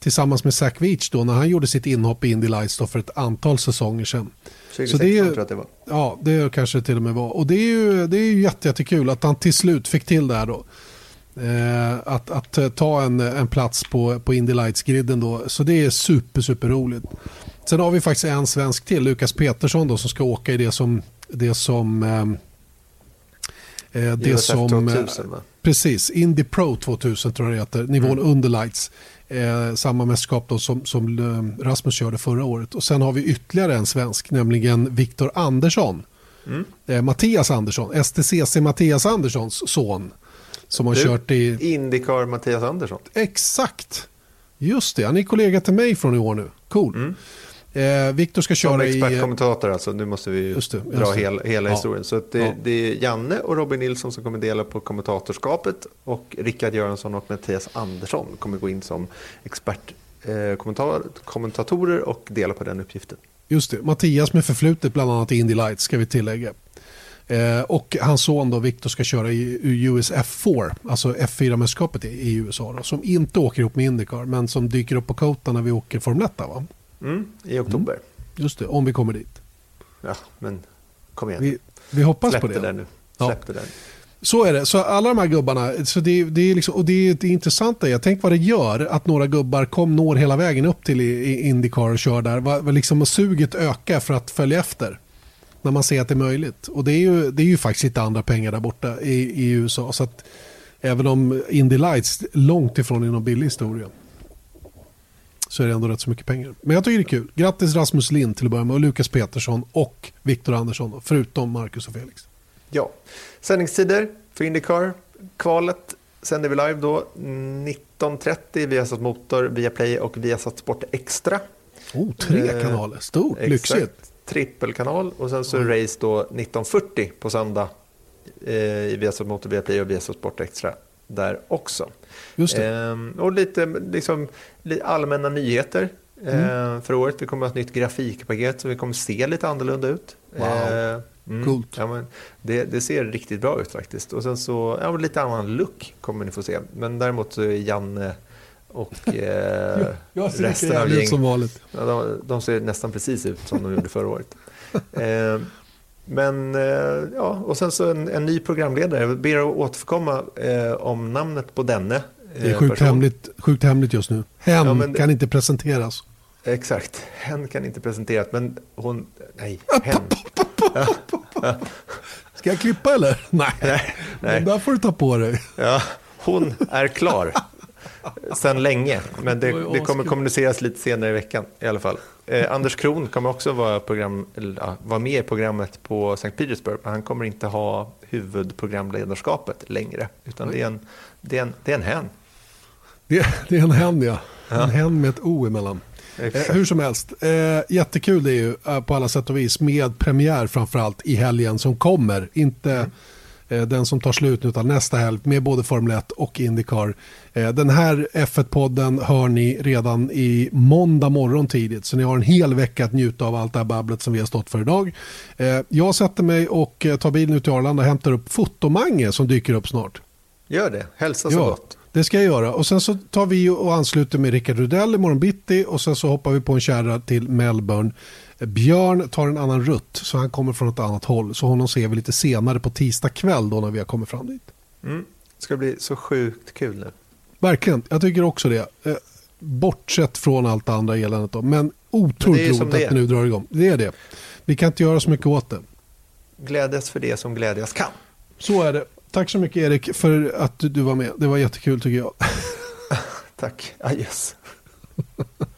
Tillsammans med Zach Veach då när han gjorde sitt inhopp i Indy Lights då för ett antal säsonger sedan. 2016 det är, tror jag att det var. Ja, det kanske till och med var. Och det är ju, det är ju jätte, jättekul att han till slut fick till det här då. Eh, att, att eh, ta en, en plats på, på Indy Lights-griden då. Så det är super, super roligt. Sen har vi faktiskt en svensk till, Lukas Petersson då, som ska åka i det som... Det som ehm, eh, det som 2000, va? Precis, Indy Pro 2000 tror jag det heter, nivån mm. under Lights. Eh, samma mästerskap då som, som eh, Rasmus körde förra året. Och sen har vi ytterligare en svensk, nämligen Viktor Andersson. Mm. Eh, Mattias Andersson, STCC Mattias Anderssons son. Som har du, kört i... Indycar Mattias Andersson. Exakt. Just det, han är kollega till mig från i år nu. Cool. Mm. Eh, Viktor ska köra i... Som expertkommentator alltså, nu måste vi just det, just dra det. hela, hela ja. historien. Så det, ja. det, är Janne och Robin Nilsson som kommer dela på kommentatorskapet och Rickard Göransson och Mattias Andersson kommer gå in som expertkommentatorer eh, och dela på den uppgiften. Just det, Mattias med förflutet bland annat i Indy Lights ska vi tillägga. Eh, och hans son då, Victor ska köra i US F4, alltså F4-mästerskapet i, i USA. Då, som inte åker ihop med Indycar, men som dyker upp på Kota när vi åker Formel 1. Va? Mm, I oktober. Mm. Just det, om vi kommer dit. Ja, men kom igen. Vi, vi hoppas Släpp på det. det där nu. Släpp ja. det där. Så är det. Så alla de här gubbarna, så det, det är liksom, och det, det intressanta är, tänk vad det gör att några gubbar kom, når hela vägen upp till Indycar och kör där. Vad, liksom suget ökar för att följa efter när man ser att det är möjligt. Och det är ju, det är ju faktiskt inte andra pengar där borta i, i USA. Så att även om Indy Lights långt ifrån är någon billig historia så är det ändå rätt så mycket pengar. Men jag tycker det är kul. Grattis Rasmus Lind till att börja med och Lukas Petersson och Viktor Andersson förutom Marcus och Felix. Ja, sändningstider för Indycar. Kvalet sänder vi live då 19.30 via Satt Motor, via Play och via Satt Sport Extra. Oh, tre eh, kanaler, stort, eh, lyxigt trippelkanal och sen så mm. race då 1940 på söndag eh, i Viasat Motor, Viaplay och Viasat Sport Extra. där också. Det. Ehm, och lite liksom, allmänna nyheter Mm. eh, för året. Vi kommer att ha ett nytt grafikpaket så vi kommer se lite annorlunda ut. Wow. Eh, Coolt. Ja, men det, det ser riktigt bra ut faktiskt. Och sen så, ja, lite annan look kommer ni få se. Men däremot så är Janne och eh, Jag ser resten av gänget som vanligt. Ja, de, de ser nästan precis ut som de gjorde förra året. Eh, men eh, ja, och sen så en, en ny programledare. Jag ber att återkomma eh, om namnet på denne. eh, Det är sjukt person. hemligt, sjukt hemligt just nu. Hen Ja, men kan inte presenteras. Exakt. Hen kan inte presenteras, men hon... Nej, hen. Ska jag klippa eller? Nej, Nej, nej. Där får du ta på dig. Ja, hon är klar. Sen länge, men det, Det kommer kommuniceras lite senare i veckan i alla fall. Eh, Anders Kron kommer också vara, program, eller, ja, vara med i programmet på St. Petersburg, men han kommer inte ha huvudprogramledarskapet längre, utan det är en, det är en, det är en hen. Det, det är en hen ja. En hen med ett O emellan. Eh, hur som helst, eh, jättekul det är ju eh, på alla sätt och vis med premiär framförallt i helgen som kommer. Inte eh, den som tar slut utan nästa helg med både Formel 1 och Indycar. Eh, den här F1-podden hör ni redan i måndag morgon tidigt så ni har en hel vecka att njuta av allt det här babblet som vi har stått för idag. Eh, jag sätter mig och eh, tar bilen ut till Arlanda och hämtar upp Fotomange som dyker upp snart. Gör det, hälsa så gott. Det ska jag göra. Och sen så tar vi och ansluter med Rickard Rudell imorgon bitti och sen så hoppar vi på en kärra till Melbourne. Björn tar en annan rutt så han kommer från ett annat håll. Så honom ser vi lite senare på tisdag kväll då när vi har kommit fram dit. Mm. Det ska bli så sjukt kul nu. Verkligen, jag tycker också det. Eh, bortsett från allt det andra eländet då. Men det otroligt roligt det att vi nu drar igång. Det är det. Vi kan inte göra så mycket åt det. Glädjas för det som glädjas kan. Så är det. Tack så mycket Erik för att du du var med. Det var jättekul tycker jag. Tack, adjöss.